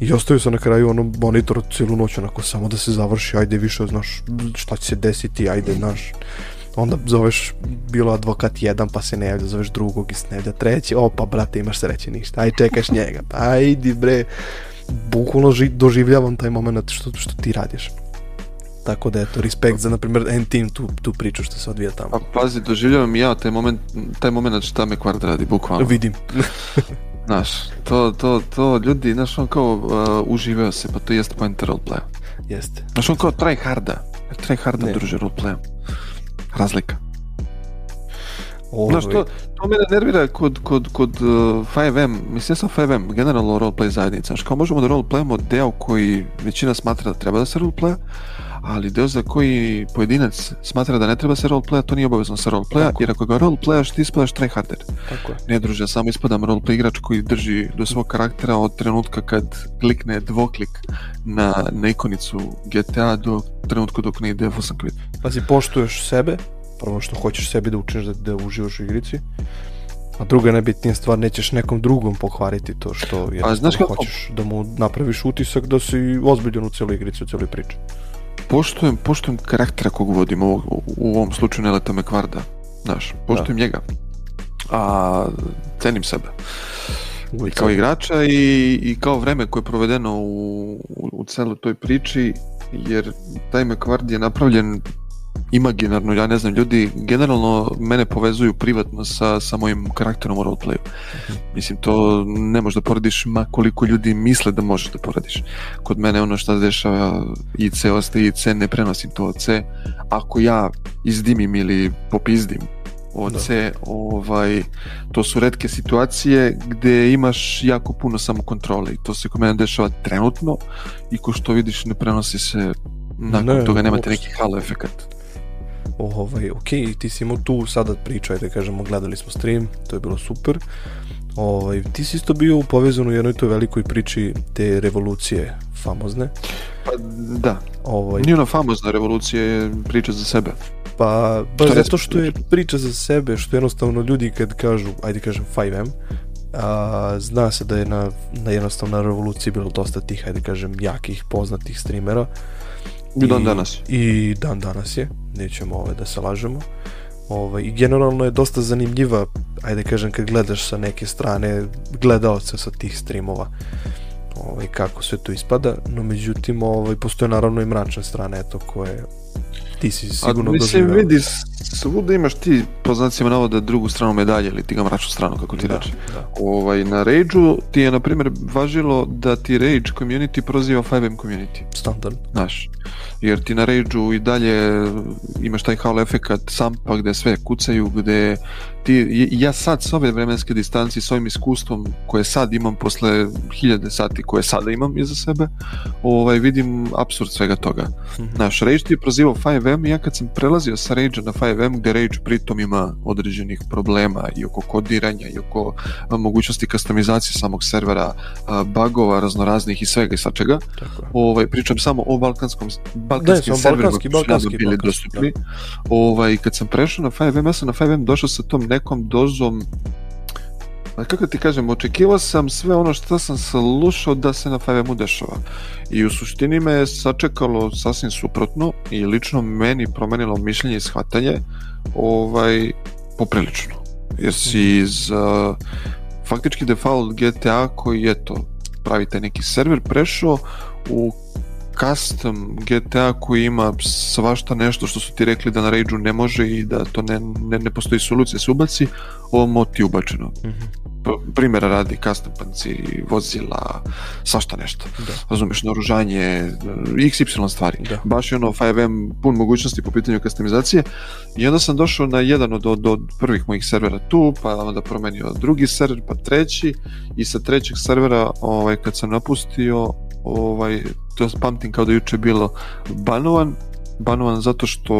I ostavio sam na kraju ono monitor celu noć onako samo da se završi, ajde više znaš šta će se desiti, ajde znaš Onda zoveš bilo advokat jedan pa se ne javlja, zoveš drugog i se ne javlja treći, opa brate imaš sreće ništa, aj čekaš njega, pa ajdi bre. Bukvalno doživljavam taj moment što, što ti radiš. Tako da eto, respekt za, na primjer, N-Team tu, tu priču što se odvija tamo. A pazi, doživljavam i ja taj moment, taj moment šta da me kvart radi, bukvalno. Vidim. Znaš, to, to, to ljudi, znaš, on kao uh, uživeo se, pa to jeste poenta roleplay. Jeste. Znaš, on kao try harda. Try harda ne. druže roleplaya. Razlika. Ovi. Znaš, to, to mene nervira kod, kod, kod uh, 5M, mislim ja sam 5M, generalno roleplay zajednica. Znaš, kao možemo da roleplayamo deo koji većina smatra da treba da se roleplaya, ali deo za koji pojedinac smatra da ne treba se roleplaya, to nije obavezno se roleplaya, jer ako ga roleplayaš, ti ispadaš tryharder. Tako je. Ne druže, samo ispadam roleplay igrač koji drži do svog karaktera od trenutka kad klikne dvoklik na, na ikonicu GTA do trenutku dok ne ide Fusan Quit. Pazi, poštuješ sebe, prvo što hoćeš sebi da učiniš da, da uživaš u igrici, a druga najbitnija stvar, nećeš nekom drugom pokvariti to što je, a, znaš kako? hoćeš da mu napraviš utisak da si ozbiljan u celoj igrici, u celoj priči poštujem, poštujem karaktera kog vodim u, u ovom slučaju Neleta Mekvarda znaš, poštujem da. njega a cenim sebe i kao igrača i, i kao vreme koje je provedeno u, u, u celoj toj priči jer taj McVard je napravljen imaginarno, ja ne znam, ljudi generalno mene povezuju privatno sa, sa mojim karakterom u roleplayu. Mhm. Mislim, to ne možeš da porediš ma koliko ljudi misle da možeš da porediš. Kod mene ono što se dešava IC ostaje IC, ne prenosim to od C. Ako ja izdimim ili popizdim oce, da. ovaj, to su redke situacije gde imaš jako puno samokontrole i to se kod mene dešava trenutno i ko što vidiš ne prenosi se nakon ne, toga nemate uopšte. neki halo efekat ovaj, ok, ti si imao tu sada priča, da kažemo, gledali smo stream, to je bilo super. Ovaj, ti si isto bio povezan u jednoj toj velikoj priči te revolucije famozne. Pa da, ovaj, nije ona famozna revolucija, je priča za sebe. Pa, baš zato što je priča za sebe, što jednostavno ljudi kad kažu, ajde kažem 5M, a, zna se da je na, da na jednostavno revoluciji bilo dosta tih, ajde kažem, jakih, poznatih streamera. I, I dan danas. I dan danas je nećemo ovaj, da se lažemo. Ovaj, I generalno je dosta zanimljiva, ajde kažem kad gledaš sa neke strane gledaoca sa tih streamova ovaj, kako sve to ispada, no međutim ovaj, postoje naravno i mračna strana eto, koja ti si sigurno A, mislim, doživio. vidi, svuda imaš ti, po znacima navoda, drugu stranu medalje ili ti ga mračnu stranu, kako ti da, reče. Da. Ovaj, na Rage-u ti je, na primjer, važilo da ti Rage community proziva 5M community. Standard. Znaš, jer ti na Rage-u i dalje imaš taj hall efekat sampa gde sve kucaju, gde ti, ja sad s ove vremenske distanci, s ovim iskustvom koje sad imam posle hiljade sati koje sada imam iza sebe, ovaj, vidim absurd svega toga. Mhm. Naš Rage ti je prozivao 5M i ja kad sam prelazio sa Rage na 5M gde Rage pritom ima određenih problema i oko kodiranja i oko mogućnosti customizacije samog servera, a, bagova raznoraznih i svega i svačega. Ovaj, pričam samo o balkanskom, balkanskim da, serverima balkanski, koji su bili balkanski, dostupni. Da. Ovaj, kad sam prešao na 5M, ja sam na 5M došao sa tom nekom dozom kako ti kažem, očekivao sam sve ono što sam slušao da se na Fivemu dešava. I u suštini me je sačekalo sasvim suprotno i lično meni promenilo mišljenje i shvatanje ovaj, poprilično. Jer si mhm. iz uh, faktički default GTA koji je to pravi taj neki server prešao u custom GTA koji ima svašta nešto što su ti rekli da na Rage-u ne može i da to ne, ne, ne postoji solucija da se ubaci, ovo moti ubačeno. Mm -hmm. Primjera radi custom panciri, vozila, svašta nešto. Da. Razumeš, naoružanje, e, XY stvari. Da. Baš je ono 5M pun mogućnosti po pitanju customizacije. I onda sam došao na jedan od, od, od prvih mojih servera tu, pa onda promenio drugi server, pa treći. I sa trećeg servera, ovaj, kad sam napustio, ovaj, to pamtim kao da juče bilo banovan, banovan zato što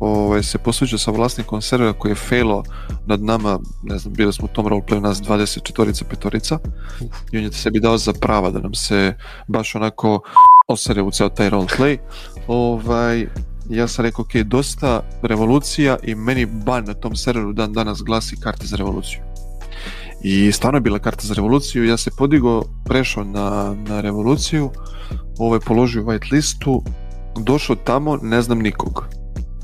ovaj, se posveđa sa vlasnikom servera koji je failo nad nama, ne znam, bili smo u tom roleplayu nas 24 petorica i on je sebi dao za prava da nam se baš onako osere u ceo taj roleplay. Ovaj, ja sam rekao, ok, dosta revolucija i meni ban na tom serveru dan danas glasi karte za revoluciju i stvarno je bila karta za revoluciju ja se podigo, prešao na, na revoluciju ovaj, položio white listu došao tamo, ne znam nikog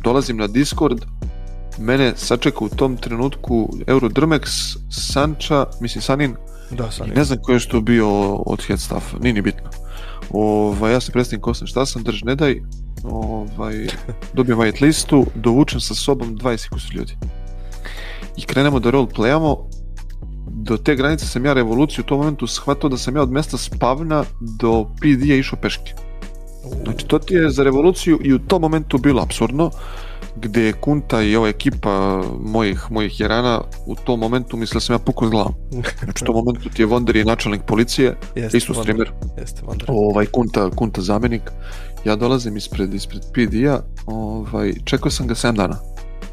dolazim na Discord mene sačeka u tom trenutku Eurodrmex, Sanča mislim Sanin, da, Sanin. ne znam ko je što bio od head staffa, nije bitno ovaj, ja se predstavim ko sam šta sam, drž ne daj ovaj, dobijem white listu dovučem sa sobom 20 ljudi i krenemo da roleplayamo do te granice sam ja revoluciju u tom momentu shvatao da sam ja od mesta spavna do PD-a išao peške. Znači, to ti je za revoluciju i u tom momentu bilo absurdno, gde je Kunta i ova ekipa mojih, mojih jerana u tom momentu mislila sam ja pukao s glavom. Znači, u tom momentu ti je Wonder i načelnik policije, jeste, isto streamer, jeste, Wonder. ovaj, Kunta, Kunta zamenik. Ja dolazim ispred, ispred PD-a, ovaj, čekao sam ga 7 dana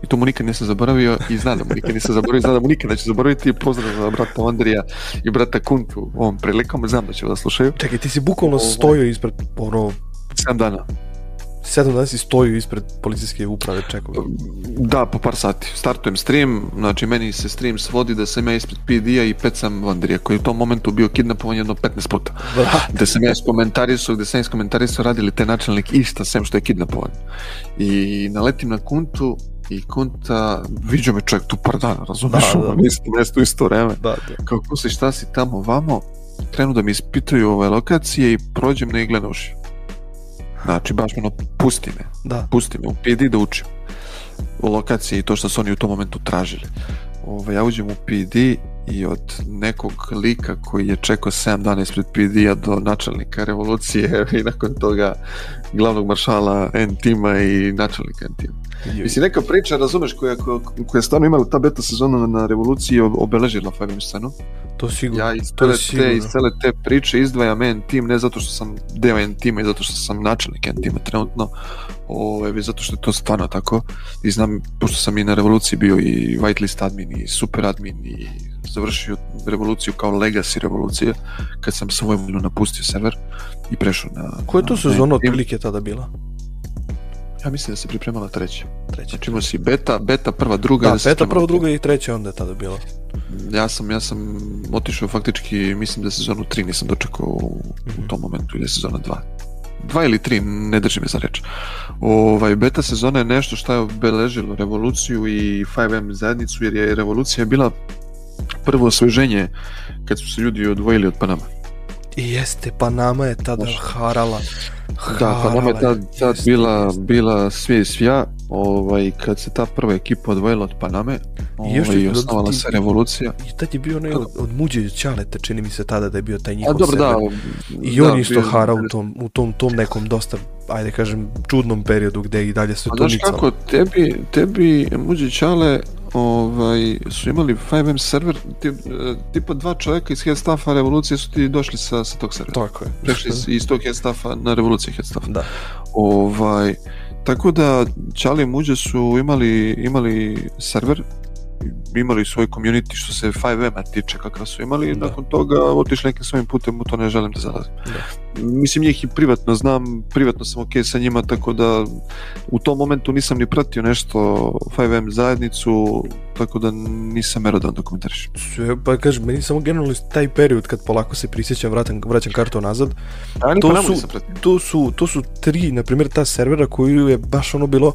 i to mu nikad nisam zaboravio i znam da mu nikad nisam zaboravio, znam da mu nikad neću zaboraviti. Pozdrav za brata Andrija i brata Kuntu ovom prilikom, znam da će vas slušaju. Čekaj, ti si bukvalno Ovo... Ovaj. stojio ispred ono... 7 dana. 7 dana si stojio ispred policijske uprave čekao. Da, po par sati. Startujem stream, znači meni se stream svodi da sam ja ispred PD-a i pecam Vandrija, koji u tom momentu bio kidnapovan jedno 15 puta. Da sam ja iskomentarisao, gde da sam ja iskomentarisao radili te načelnik išta sem što je kidnapovan. I naletim na kuntu, i konta, viđa me čovjek tu par dana, razumeš? Da, da. da. Mislim, mesto isto vreme. Da, da. Kao posle šta si tamo vamo, krenu da mi ispitaju ove lokacije i prođem na iglenuši. Znači, baš ono, pusti me. Da. Pusti me, upidi da učim. Lokacije i to što su oni u tom momentu tražili. Ove, ovaj, ja uđem u PD i od nekog lika koji je čekao 7 dana ispred PD-a do načelnika revolucije i nakon toga glavnog maršala N-tima i načelnika N-tima. Mislim, neka priča, razumeš, koja, koja, koja je stvarno imala ta beta sezona na revoluciji obeležila Fighting scenu. To sigurno. Ja iz cele, te, iz cele te priče izdvajam N tim, ne zato što sam deo N tima i zato što sam načelnik N tima trenutno, ove, zato što je to stvarno tako. I znam, pošto sam i na revoluciji bio i whitelist admin i super admin i završio revoluciju kao legacy revolucija kad sam svojvoljno napustio server i prešao na... Koja je to sezona otprilike tada bila? Ja mislim da se pripremala treća. Treća. Znači imao si beta, beta prva, druga. Da, da beta prva, druga i treća onda je tada bila. Ja sam, ja sam otišao faktički, mislim da sezonu 3 nisam dočekao u, u tom mhm. momentu ili sezona 2. 2 ili 3, ne drži me za reč. Ovaj, beta sezona je nešto što je obeležilo revoluciju i 5M zajednicu, jer je revolucija bila prvo osveženje kad su se ljudi odvojili od Panama I jeste, Panama nama je tada harala. harala. Da, Panama nama je tad, tad jeste, bila, bila svi svija, ovaj, kad se ta prva ekipa odvojila od Paname ovaj, i, još ovaj, i osnovala ti, se revolucija. I tad je bio onaj od, od Muđe Ćaleta, čini mi se tada da je bio taj njihov A, dobro, da, I da, on da, isto bio, hara u tom, u tom, tom nekom dosta ajde kažem, čudnom periodu gde i dalje pa se to nicalo. A znaš kako, tebi, tebi Muđe Čale ovaj, su imali 5M server, ti, eh, tipa dva čovjeka iz Headstaffa revolucije su ti došli sa, sa tog servera. Tako je. Prešli iz, iz tog Headstaffa na revoluciju Headstaffa. Da. Ovaj, tako da Čali i Muđe su imali, imali server imali svoj community što se 5M-a tiče kakav su imali da. nakon toga otišli nekim svojim putem u to ne želim da zalazim da. mislim njih i privatno znam privatno sam ok sa njima tako da u tom momentu nisam ni pratio nešto 5M zajednicu tako da nisam merodan da komentariš Sve, pa kažem meni samo generalno taj period kad polako se prisjećam vraćam, vraćam kartu nazad Ali, to, pa su, da to, su, to su tri na primjer ta servera koju je baš ono bilo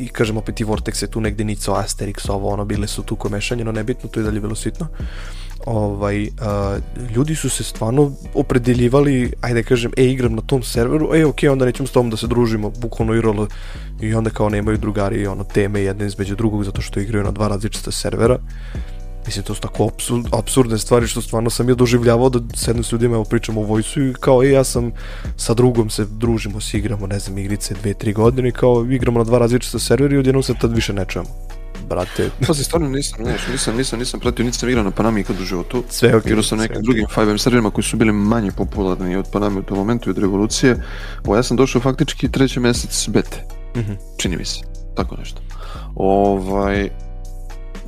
i kažem opet i Vortex je tu negde Nico Asterix, ovo ono, bile su tu komešanje, no nebitno, to je dalje bilo sitno. Ovaj, a, e, ljudi su se stvarno opredeljivali, ajde da kažem, e, igram na tom serveru, e, okej, okay, onda nećemo s tom da se družimo, bukvalno i rolo, i onda kao nemaju drugari, ono, teme jedne između drugog, zato što igraju na dva različita servera Mislim, to su tako absurd, absurdne stvari što stvarno sam ja doživljavao da sednem s ljudima, evo pričam o vojsu i kao i ja sam sa drugom se družimo, se igramo, ne znam, igrice dve, tri godine i kao igramo na dva različita servera i odjednom se tad više ne čujemo. Brate. Pa se stvarno nisam, ne, nisam, nisam, nisam pratio, niti sam igrao na Panami ikad u životu. Sve okej. igrao sam nekim drugim 5M serverima koji su bili manje popularni od Panami u tom momentu i od revolucije. O, ja sam došao faktički treći mesec bete. Mm -hmm. Čini mi se. Tako nešto. Ovaj,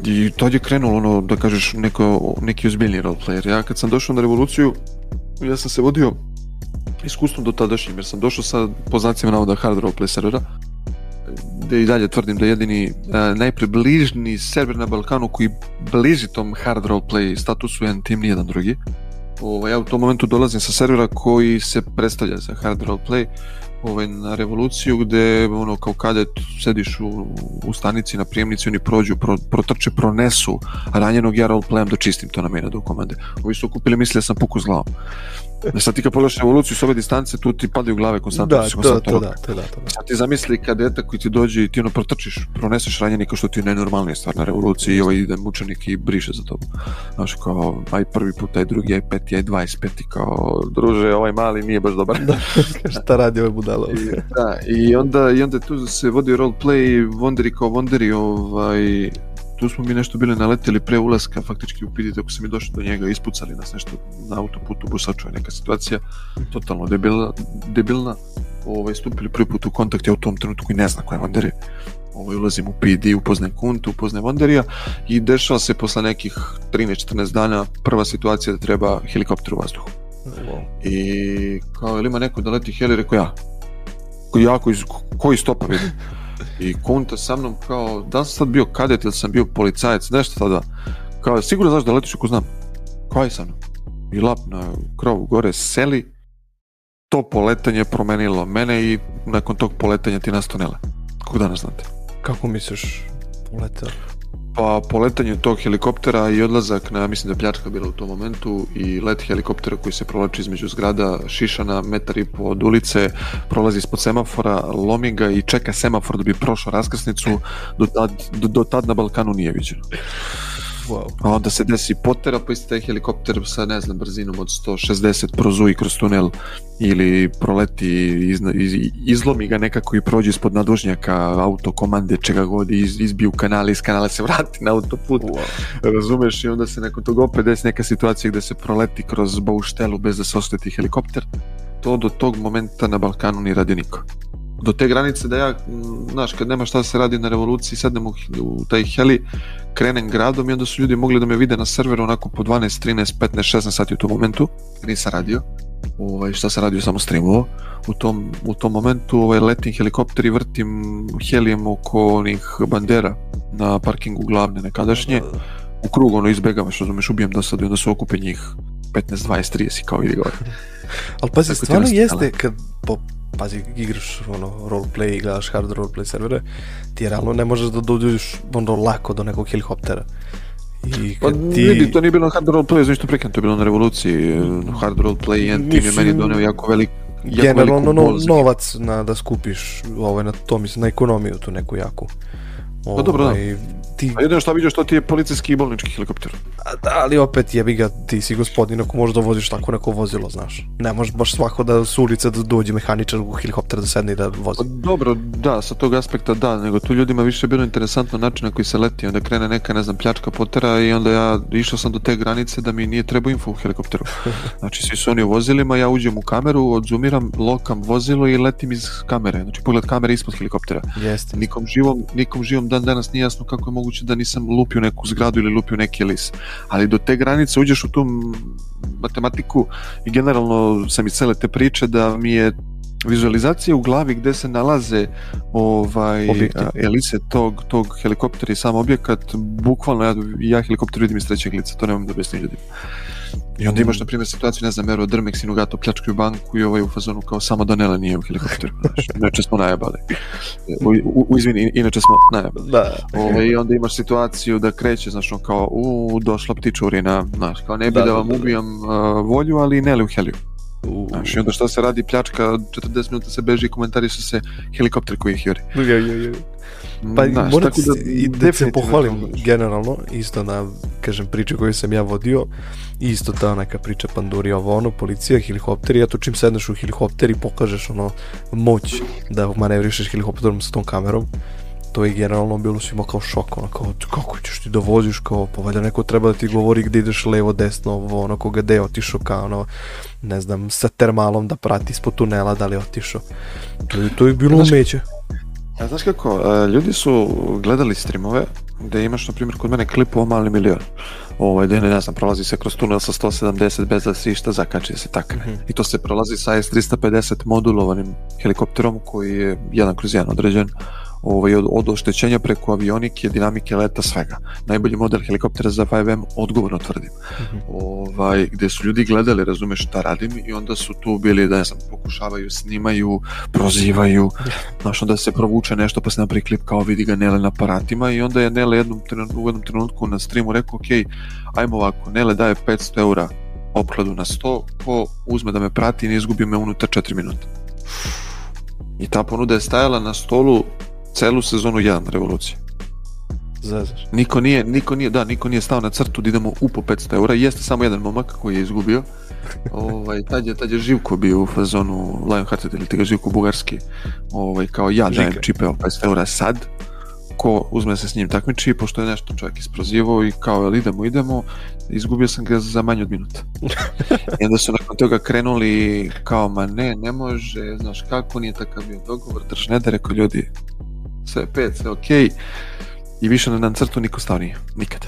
I to je krenulo ono, da kažeš, neko, neki ozbiljni roleplayer. Ja kad sam došao na revoluciju, ja sam se vodio iskustvom do tadašnjim, jer sam došao sa poznacima navoda hard roleplay servera, da i dalje tvrdim da je jedini a, e, najpribližni server na Balkanu koji bliži tom hard roleplay statusu jedan tim, nijedan drugi. Ovo, ovaj, ja u tom momentu dolazim sa servera koji se predstavlja za hard roleplay, play ovaj, na revoluciju gde ono kao kadet sediš u, u stanici na prijemnici oni prođu, pro, protrče, pronesu ranjenog ja roleplayam da čistim to na mene do komande ovi su okupili misle sam puku zlao Da sad ti kad pogledaš evoluciju s ove distance, tu ti padaju glave konstantno. Da, da, da to, to, da, to, da, to, da. E, sad ti zamisli kad deta koji ti dođe i ti ono protrčiš, proneseš ranjenika što ti je najnormalnije stvar na revoluciji i ovaj ide mučenik i briše za tobom. Znaš, kao, aj prvi put, aj drugi, aj peti, aj dvajs peti, kao, druže, ovaj mali nije baš dobar. da, šta radi ovaj budalo? I, da, i onda, i onda tu se vodi roleplay, vonderi kao vonderi, ovaj, tu smo mi nešto bili naleteli pre ulaska, faktički u upiti dok se mi došao do njega, ispucali nas nešto na autoputu, busaču je neka situacija totalno debilna, debilna ovaj, stupili prvi put u kontakt, ja u tom trenutku i ne znam koja je Ovaj, ulazim u PD, upoznajem Kuntu, upoznajem Vanderija i dešava se posle nekih 13-14 dana prva situacija da treba helikopter u vazduhu. Wow. I kao, ili ima neko da leti heli, rekao ja. Ko, Jako iz, koji stopa vidim. i konta sa mnom kao, da sam sad bio kadet ili sam bio policajac, nešto tada. Kao, sigurno znaš da letiš ako znam. Kao je sa mnom. I lap na krovu gore seli. To poletanje promenilo mene i nakon tog poletanja ti nastonele. Kako danas znate? Kako misliš poletao? Pa poletanje tog helikoptera i odlazak na, mislim da je pljačka bila u tom momentu i let helikoptera koji se provlači između zgrada Šišana, metar i po od ulice, prolazi ispod semafora, lomi ga i čeka semafor da bi prošao raskrsnicu, do tad, do, do tad na Balkanu nije viđeno. Wow. A onda se desi potera, pa isti taj helikopter sa, ne znam, brzinom od 160 prozuji kroz tunel ili proleti, izna, iz, izlomi ga nekako i prođe ispod nadvožnjaka auto komande, čega god, iz, u kanale, iz kanala se vrati na autoput. Wow. Razumeš? I onda se nakon toga opet desi neka situacija gde se proleti kroz bauštelu bez da se osteti helikopter. To do tog momenta na Balkanu ni radi niko do te granice da ja, znaš, kad nema šta da se radi na revoluciji, sednem u, u taj heli, krenem gradom i onda su ljudi mogli da me vide na serveru onako po 12, 13, 15, 16 sati u tom momentu, nisam radio, ovaj, šta sam radio, samo streamovao, u tom, u tom momentu ovaj, letim helikopter i vrtim helijem oko onih bandera na parkingu glavne nekadašnje, da, da, u krug ono što razumeš, ubijem dosadu i onda se okupe njih 15, 20, 30 kao vidi gore. Ali pazi, stvarno jeste, kad po pazi, igraš ono, roleplay, gledaš hard roleplay servere, ti realno ne možeš da dođeš ono, lako do nekog helikoptera. I pa kad pa, ti... vidi, to nije bilo na hard roleplay, znaš što prekam, to je bilo na revoluciji. Mm. Hard roleplay jedan tim je meni donio jako velik jako generalno no, novac na, da skupiš ovaj, na to, mislim, na ekonomiju tu neku jaku. Ovaj, pa dobro, da. Ovaj, ti... A jedino što vidio što ti je policijski i bolnički helikopter. A, da, ali opet jebi ga, ti si gospodin ako možeš da voziš tako neko vozilo, znaš. Ne možeš baš svako da s ulice da dođe mehaničar u helikopter da sedne i da vozi. Pa, dobro, da, sa tog aspekta da, nego tu ljudima više je bilo interesantno način na koji se leti, onda krene neka, ne znam, pljačka potera i onda ja išao sam do te granice da mi nije trebao info u helikopteru. Znači, svi su oni u vozilima, ja uđem u kameru, odzumiram, lokam vozilo i letim iz kamere. Znači, pogled kamere ispod helikoptera. Jeste. Nikom živom, nikom živom dan danas nije jasno kako je mogu moguće da nisam lupio neku zgradu ili lupio neki lis. Ali do te granice uđeš u tu matematiku i generalno sam iz cele te priče da mi je vizualizacija u glavi gde se nalaze ovaj Objektiv. elise tog, tog helikoptera i sam objekat, bukvalno ja, ja helikopter vidim iz trećeg lica, to ne mogu da objasnim ljudima. I onda imaš, na primjer, situaciju, ne znam, Ero Drmix i Nugato pljačkaju banku i ovaj u fazonu kao samo Danela nije u helikopteru. Znaš, inače smo najebali. U, u, u izvini, inače smo najebali. Da. Ovo, ovaj, I onda imaš situaciju da kreće, znaš, kao, u, došla ptičurina, znaš, kao ne bi da, da, da vam da, da. ubijam uh, volju, ali ne li u heliju. U... Znaš, i onda šta se radi, pljačka, 40 minuta se beži i komentari su se helikopter koji ih juri. Jo, jo, jo. Mm, pa Znaš, moram da, i da se pohvalim generalno, isto na, kažem, priče koju sam ja vodio, isto ta neka priča panduri, ovo ono, policija, helikopter, ja to čim sedneš u helikopter i pokažeš ono moć da manevrišeš helikopterom sa tom kamerom, to je generalno bilo svima kao šok, ono kao, kako ćeš ti da voziš, kao, pa valjda neko treba da ti govori gde ideš levo, desno, ovo, ono, koga gde je otišao, kao, ono, ne znam, sa termalom da prati ispod tunela da li je otišao. To je, to je bilo znaš, umeće. A znaš kako, e, ljudi su gledali streamove gde imaš, na primjer, kod mene klip o mali milion. Ovaj, gde, ne znam, prolazi se kroz tunel sa 170 bez da se išta zakači da se takne. Mm -hmm. I to se prolazi sa S350 modulovanim helikopterom koji je jedan kroz jedan određen ovaj, od, od oštećenja preko avionike, dinamike leta, svega. Najbolji model helikoptera za 5M, odgovorno tvrdim. Mm -hmm. ovaj, gde su ljudi gledali, razumeš šta radim i onda su tu bili, da ne znam, pokušavaju, snimaju, prozivaju, znaš, onda se provuče nešto pa se napri klip kao vidi ga Nele na aparatima i onda je Nele jednom trenutku, u jednom trenutku na streamu rekao, ok, ajmo ovako, Nele daje 500 eura opkladu na 100, ko uzme da me prati i ne izgubi me unutar 4 minuta. I ta ponuda je stajala na stolu celu sezonu jedan revolucije. Zazar. Niko nije, niko nije, da, niko nije stao na crtu da idemo u po 500 eura. Jeste samo jedan momak koji je izgubio. ovaj, tad, je, tad je Živko bio u fazonu Lionhearted ili tega Živko Bugarski. Ovaj, kao ja Žika. dajem čipe 500 eura sad ko uzme se s njim takmiči, pošto je nešto čovjek isprozivao i kao, jel idemo, idemo, izgubio sam ga za manje od minuta. I onda su nakon toga krenuli kao, ma ne, ne može, znaš kako, nije takav bio dogovor, drž ne da rekao ljudi, sve pet, sve okej. Okay. I više na crtu niko stao nije. Nikad.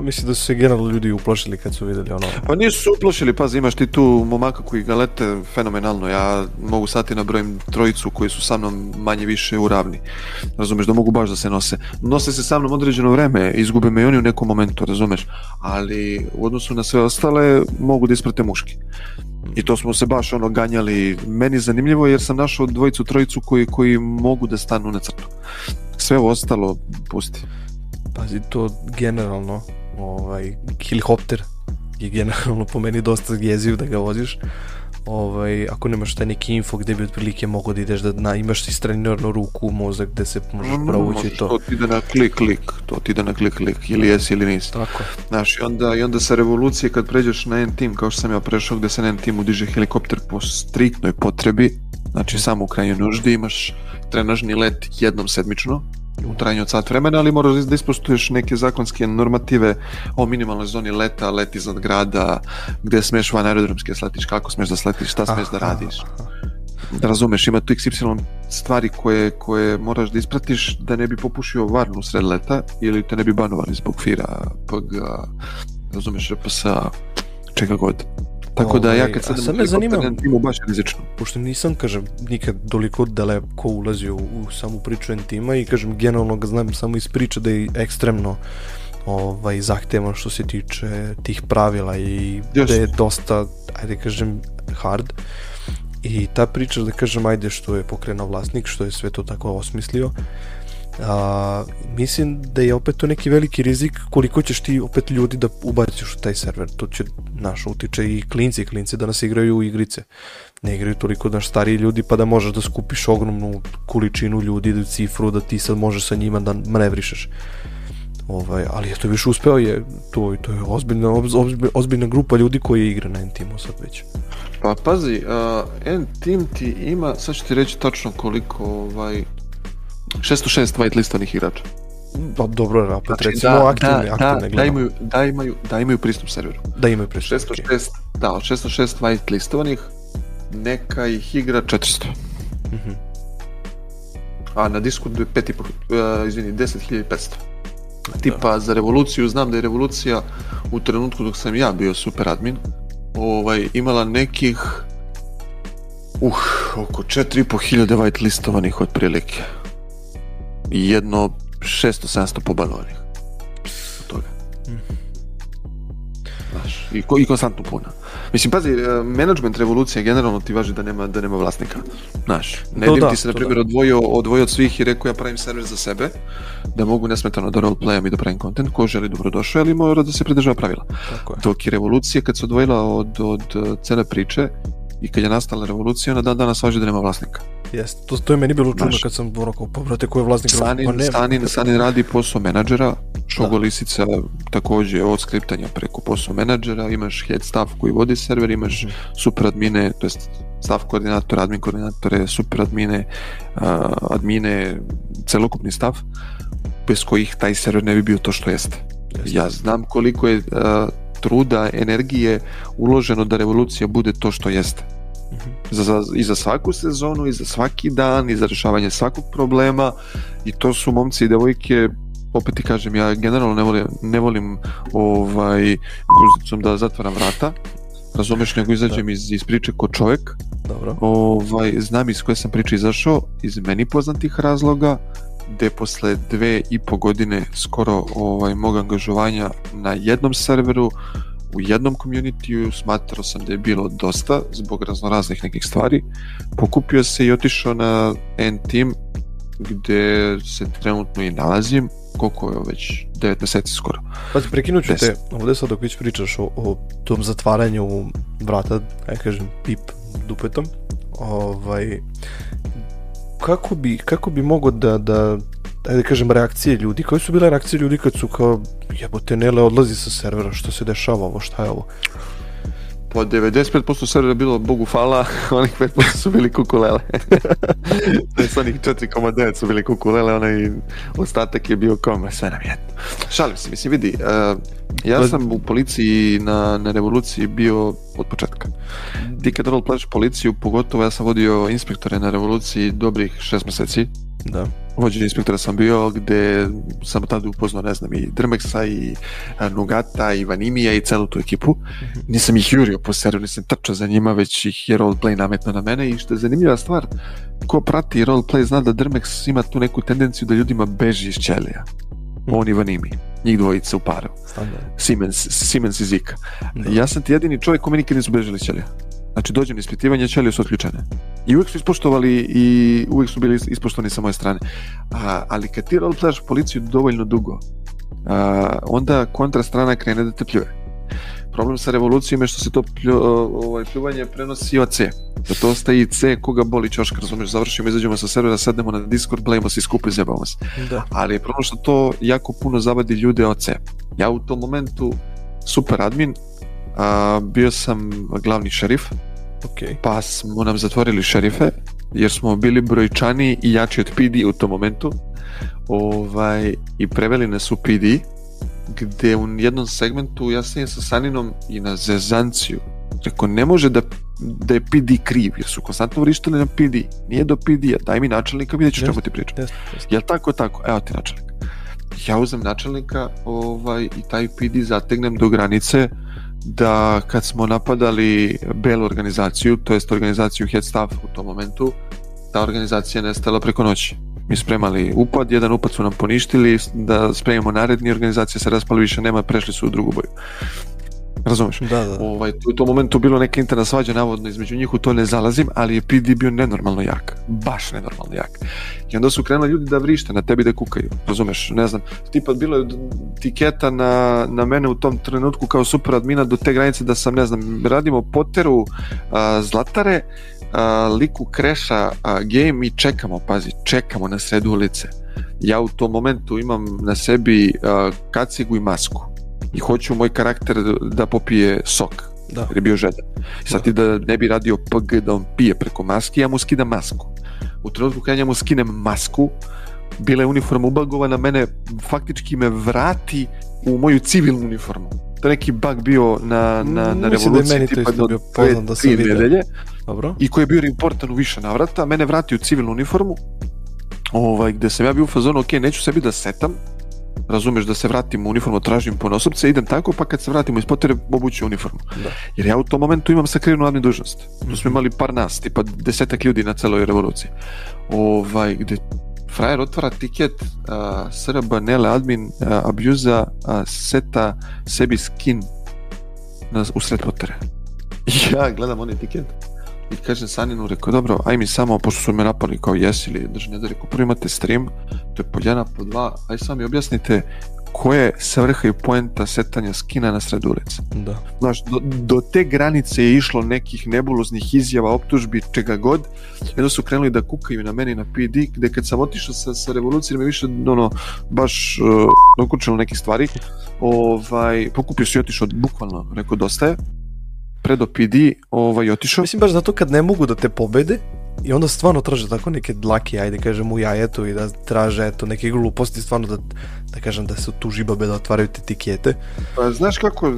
Pa misli da su se generalno ljudi uplašili kad su videli ono. Pa nisu uplašili, pazi, imaš ti tu momaka koji ga lete fenomenalno. Ja mogu sati na brojim trojicu koji su sa mnom manje više u ravni. Razumeš, da mogu baš da se nose. Nose se sa mnom određeno vreme, izgube me i oni u nekom momentu, razumeš. Ali u odnosu na sve ostale mogu da isprate muški. I to smo se baš ono ganjali. Meni zanimljivo jer sam našao dvojicu, trojicu koji, koji mogu da stanu na crtu. Sve ostalo pusti. Pazi, to generalno ovaj, helikopter je generalno po meni dosta jeziv da ga voziš ovaj, ako nemaš taj neki info gde bi otprilike mogo da ideš da na, imaš istreniranu ruku, mozak gde da se možeš no, mm, provući to. To ti ide na klik klik, to ti ide na klik klik, ili da. jesi ili nisi. Tako. Znaš, i onda, i onda sa revolucije kad pređeš na N-team, kao što sam ja prešao gde se na N-teamu udiže helikopter po striktnoj potrebi, znači mhm. samo u krajnjoj nuždi imaš trenažni let jednom sedmično, u trajanju od sat vremena, ali moraš da ispoštuješ neke zakonske normative o minimalnoj zoni leta, let iznad grada, gde smeš van aerodromske sletiš, kako smeš da sletiš, šta smeš da radiš. Da razumeš, ima tu XY stvari koje, koje moraš da ispratiš da ne bi popušio varnu sred leta ili te ne bi banovali zbog fira, PG, razumeš, RPS-a, čega god. Tako da ja ovaj, kad sam me zanima, timu baš rizično. Pošto nisam, kažem, nikad toliko daleko ulazio u samu priču Entima i kažem, generalno ga znam samo iz priče da je ekstremno ovaj, zahtevan što se tiče tih pravila i Just. da je dosta, ajde kažem, hard. I ta priča, da kažem, ajde što je pokrenuo vlasnik, što je sve to tako osmislio, uh, a, mislim da je opet to neki veliki rizik koliko ćeš ti opet ljudi da ubaciš u taj server, to će naš utiče i klinci, klinci da nas igraju u igrice ne igraju toliko naš stariji ljudi pa da možeš da skupiš ogromnu količinu ljudi, da cifru, da ti sad možeš sa njima da manevrišeš ovaj, ali eto viš uspeo je to, to je ozbiljna, ozbiljna, ozbiljna grupa ljudi koji igra na N-teamu sad već pa pazi, uh, N-team ti ima sad ću ti reći tačno koliko ovaj, 606 white listanih igrača. Da, dobro, rapid, znači, recimo da, aktivni, da, aktivne da, da, imaju, da, imaju, da imaju pristup serveru. Da imaju pristup, 606, okay. Da, od 606 white listovanih neka ih igra 400. Mm -hmm. A na disku je 5, uh, izvini, 10.500. Da. Tipa da. za revoluciju, znam da je revolucija u trenutku dok sam ja bio super admin, ovaj, imala nekih uh, oko 4.500 white listovanih otprilike jedno 600-700 pobalovanih od toga. Znaš, i, ko, i konstantno puna. Mislim, pazi, e, management revolucije generalno ti važi da nema, da nema vlasnika. Znaš, ne da, ti se, na primjer, da. odvojio, odvojio od svih i rekao ja pravim server za sebe, da mogu nesmetano da roleplayam i da pravim content, ko želi dobrodošao, ali mora da se pridržava pravila. Tako je. Dok je revolucija, kad se odvojila od, od e, cele priče, i kad je nastala revolucija, ona dan danas važi da nema vlasnika. Jeste, to, to je meni bilo čudno kad sam ono kao, pa brate, ko je vlasnik? Stanin, pa nema. Stanin, Stanin radi posao menadžera, Šogo da. Lisica takođe od skriptanja preko posao menadžera, imaš head staff koji vodi server, imaš mm. admine, to jest staff koordinator, admin koordinatore, superadmine, uh, admine, celokupni staff, bez kojih taj server ne bi bio to što jeste. jeste. Ja znam koliko je uh, truda, energije uloženo da revolucija bude to što jeste. Mhm. Za, za, I za svaku sezonu, i za svaki dan, i za rešavanje svakog problema i to su momci i devojke opet ti kažem, ja generalno ne volim, ne volim ovaj, uzicom da zatvaram vrata, razumeš, nego izađem da. iz, iz priče ko čovek, Dobro. Ovaj, znam iz koje sam priče izašao, iz meni poznatih razloga, gde posle dve i po godine skoro ovaj, mog angažovanja na jednom serveru, u jednom communityu, smatrao sam da je bilo dosta zbog raznoraznih nekih stvari. Pokupio se i otišao na N-Team gde se trenutno i nalazim, koliko je već 9 meseci skoro. Pazi, prekinut ću 10. te ovde sad dok već pričaš o, o tom zatvaranju vrata, aj kažem, pip dupetom, ovaj, kako bi, kako bi mogo da, da ajde da kažem, reakcije ljudi. Koje su bile reakcije ljudi kad su kao, jebote, Nele odlazi sa servera, što se dešava ovo, šta je ovo? Pa 95% servera bilo Bogu hvala, onih 5% su bili kukulele. Sa onih 4,9 su bili kukulele, onaj ostatak je bio kome, sve nam jedno. Šalim se, mislim, vidi, uh, ja pa- sam u policiji na, na revoluciji bio od početka. Ti kad role policiju, pogotovo ja sam vodio inspektore na revoluciji dobrih šest meseci. Da vođenje inspektora sam bio gde sam tada upoznao, ne znam, i Drmeksa i e, Nugata i Vanimija i celu tu ekipu. Mhm. Nisam ih jurio po seriju, nisam trčao za njima, već ih je roleplay nametno na mene i što je zanimljiva stvar, ko prati roleplay zna da Drmex ima tu neku tendenciju da ljudima beži iz ćelija. Mhm. On i Vanimi, njih dvojica u paru. Siemens, Siemens i Zika. Da. Ja sam ti jedini čovjek kome nikad nisu bežali iz ćelija. Znači, dođem na ispitivanje, ćelije su otključene. I uvek su ispoštovali i uvek su bili ispoštovani sa moje strane. A, ali kad ti roleplayaš policiju dovoljno dugo, a, onda kontra strana krene da te pljuje. Problem sa revolucijom je što se to plju, ovaj, pljuvanje prenosi od C. Da to ostaje i C koga boli ćošk, razumiješ, završimo, izađemo sa servera, sednemo na Discord, blejimo se i skupo i se. Da. Ali je problem što to jako puno zabadi ljude od C. Ja u tom momentu super admin, A, bio sam glavni šerif, okay. pa smo nam zatvorili šerife, jer smo bili brojčani i jači od PD u tom momentu. Ovaj, I preveli nas u PD, gde u jednom segmentu ja sam sa Saninom i na Zezanciju. Rekao, ne može da, da je PD kriv, jer su konstantno vrištali na PD. Nije do PD-a, daj mi načelnika, vidjet ću čemu ti pričam. Jel tako, tako? Evo ti načelnik. Ja uzem načelnika ovaj, i taj PD zategnem do granice da kad smo napadali belu organizaciju, to jest organizaciju Head Staff u tom momentu, ta organizacija je nestala preko noći. Mi spremali upad, jedan upad su nam poništili, da spremimo naredni, organizacija se raspala više nema, prešli su u drugu boju. Razumeš? Da, da. Ovaj, u tom momentu bilo neka interna svađa, navodno između njih, u to ne zalazim, ali je PD bio nenormalno jak. Baš nenormalno jak. I onda su krenuli ljudi da vrište na tebi da kukaju. Razumeš? Ne znam. Tipa, bilo je tiketa na, na mene u tom trenutku kao super admina do te granice da sam, ne znam, radimo poteru a, Zlatare, a, liku kreša a, game i čekamo, pazi, čekamo na sred ulice. Ja u tom momentu imam na sebi a, kacigu i masku i hoću moj karakter da popije sok da. jer je bio žedan. Sad ti da ne bi radio PG da on pije preko maske, ja mu skidam masku. U trenutku kada ja mu skinem masku, bila je uniforma ubagovana, mene faktički me vrati u moju civilnu uniformu. To je neki bug bio na, na, na mm, Mislim revoluciji da je tipa do dve, da tri nedelje Dobro. i koji je bio reportan u više navrata, mene vrati u civilnu uniformu ovaj, gde sam ja bio u fazonu, ok, neću sebi da setam, razumeš, da se vratim u uniformu, tražim ponosopce, idem tako, pa kad se vratimo iz potrebe, obuću uniformu. Da. Jer ja u tom momentu imam sakrivenu admin dužnost. Tu smo mhm. imali par nas, tipa desetak ljudi na celoj revoluciji. Ovaj, gde frajer otvara tiket uh, Srba, Nele, admin, uh, abjuza, uh, seta, sebi skin na, usred potere. Ja gledam onaj tiket I kažem Saninu, rekao, dobro, aj mi samo, pošto su me napali kao jesi ili drži nedelje, rekao, prvo imate stream, to je po jedan, po dva, aj sami objasnite koje je svrha i poenta setanja skina na sred ulice. Da. Znaš, do, do, te granice je išlo nekih nebuloznih izjava, optužbi, čega god. Jedno su krenuli da kukaju na meni na PD, gde kad sam otišao sa, sa revolucijom me više ono, baš e, uh, dokučilo nekih stvari. Ovaj, pokupio se i otišao, bukvalno, rekao, dosta je pred OPD ovaj, otišao. Mislim baš zato kad ne mogu da te pobede, i onda stvarno traže tako neke dlake, ajde kažem, u jajetu i da traže eto, neke gluposti stvarno da, da kažem da se tu žibabe da otvaraju te tikete. Pa, znaš kako, uh,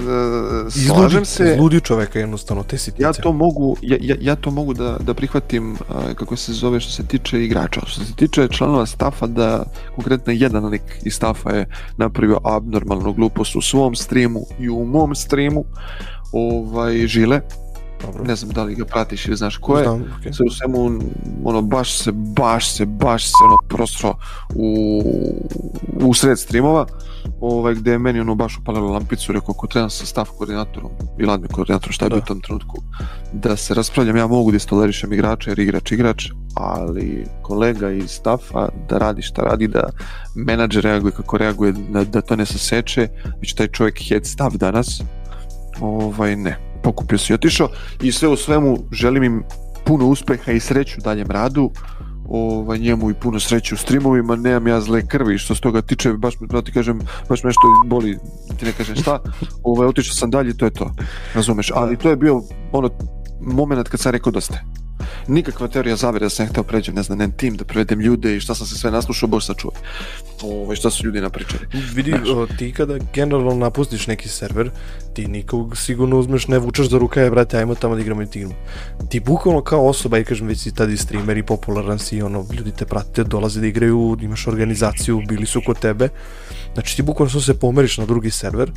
slažem se... Izludi čoveka jednostavno te situacije. Ja to mogu, ja, ja, ja to mogu da, da prihvatim uh, kako se zove što se tiče igrača. Što se tiče članova stafa da konkretno jedan lik iz stafa je napravio abnormalnu glupost u svom streamu i u mom streamu ovaj, žile. Dobro. Ne znam da li ga pratiš ili znaš ko je. Znam, okay. Sve u svemu, ono, baš se, baš se, baš se, ono, prosro u, u sred streamova, ovaj, gde je meni, ono, baš upalilo lampicu, rekao, ko trebam da sa staff koordinatorom i ladnim koordinatorom, šta je da. bio u tom trenutku, da se raspravljam, ja mogu da istolerišem igrača, jer igrač igrač, ali kolega iz staffa da radi šta radi, da menadžer reaguje kako reaguje, da, da to ne saseče, već taj čovjek head staff danas, ovaj, ne, pokupio se i otišao i sve u svemu želim im puno uspeha i sreću u daljem radu ovaj, njemu i puno sreće u streamovima, nemam ja zle krvi, što se toga tiče, baš, da ti kažem, baš me nešto boli, ti ne kažem šta, ovaj, otišao sam dalje, to je to, razumeš, ali to je bio ono moment kad sam rekao da nikakva teorija zavere da sam hteo da pređem, ne znam, nem tim, da prevedem ljude i šta sam se sve naslušao, bož sačuvaj. Ove, ovaj, šta su ljudi napričali. Vidi, o, ti kada generalno napustiš neki server, ti nikog sigurno uzmeš, ne vučeš za ruka, je, e, brate, ajmo tamo da igramo i ti Ti bukvalno kao osoba, i kažem, već si tada i streamer i popularan si, ono, ljudi te prate, dolaze da igraju, imaš organizaciju, bili su kod tebe. Znači ti bukvalno se pomeriš na drugi server,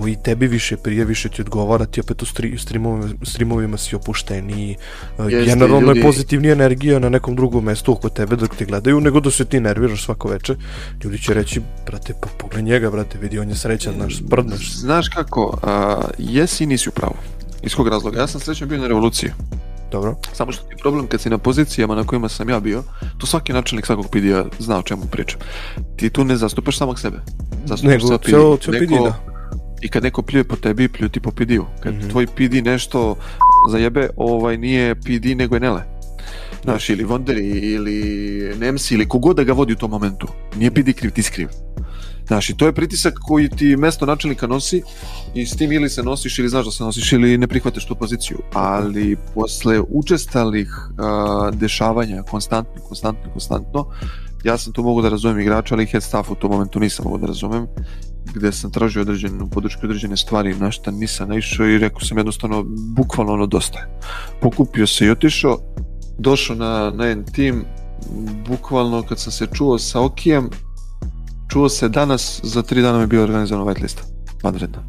koji tebi više prije, više ti odgovara, ti opet u streamovima, streamovima si opušteniji, e, Jeste, generalno ljudi... je pozitivnija energija na nekom drugom mestu oko tebe dok te gledaju, nego da se ti nerviraš svako veče, ljudi će reći, brate, pa pogled njega, brate, vidi, on je srećan, znaš, sprdneš. Znaš kako, a, jesi i nisi u pravu. Iz kog razloga? Ja sam srećan bio na revoluciji. Dobro. Samo što ti je problem kad si na pozicijama na kojima sam ja bio, to svaki načelnik svakog pd zna o čemu pričam. Ti tu ne zastupaš samog sebe. Zastupaš Nego, ceo, ceo pd i kad neko pljuje po tebi, plju ti po PD-u. Kad mm -hmm. tvoj PD nešto zajebe, ovaj nije PD nego je Nele. Znaš, ili Vonderi, ili Nemsi, ili kogod da ga vodi u tom momentu. Nije PD kriv, ti skriv. Znaš, i to je pritisak koji ti mesto načelnika nosi i s tim ili se nosiš ili znaš da se nosiš ili ne prihvataš tu poziciju. Ali posle učestalih uh, dešavanja, konstantno, konstantno, konstantno, ja sam tu mogu da razumem igrača, ali head staff u tom momentu nisam mogu da razumem gde sam tražio određenu podršku, određene stvari na šta nisam naišao i rekao sam jednostavno bukvalno ono dosta je. Pokupio se i otišao, došao na, na jedan tim, bukvalno kad sam se čuo sa Okijem, čuo se danas, za tri dana mi je bio organizovan whitelista, vanredna.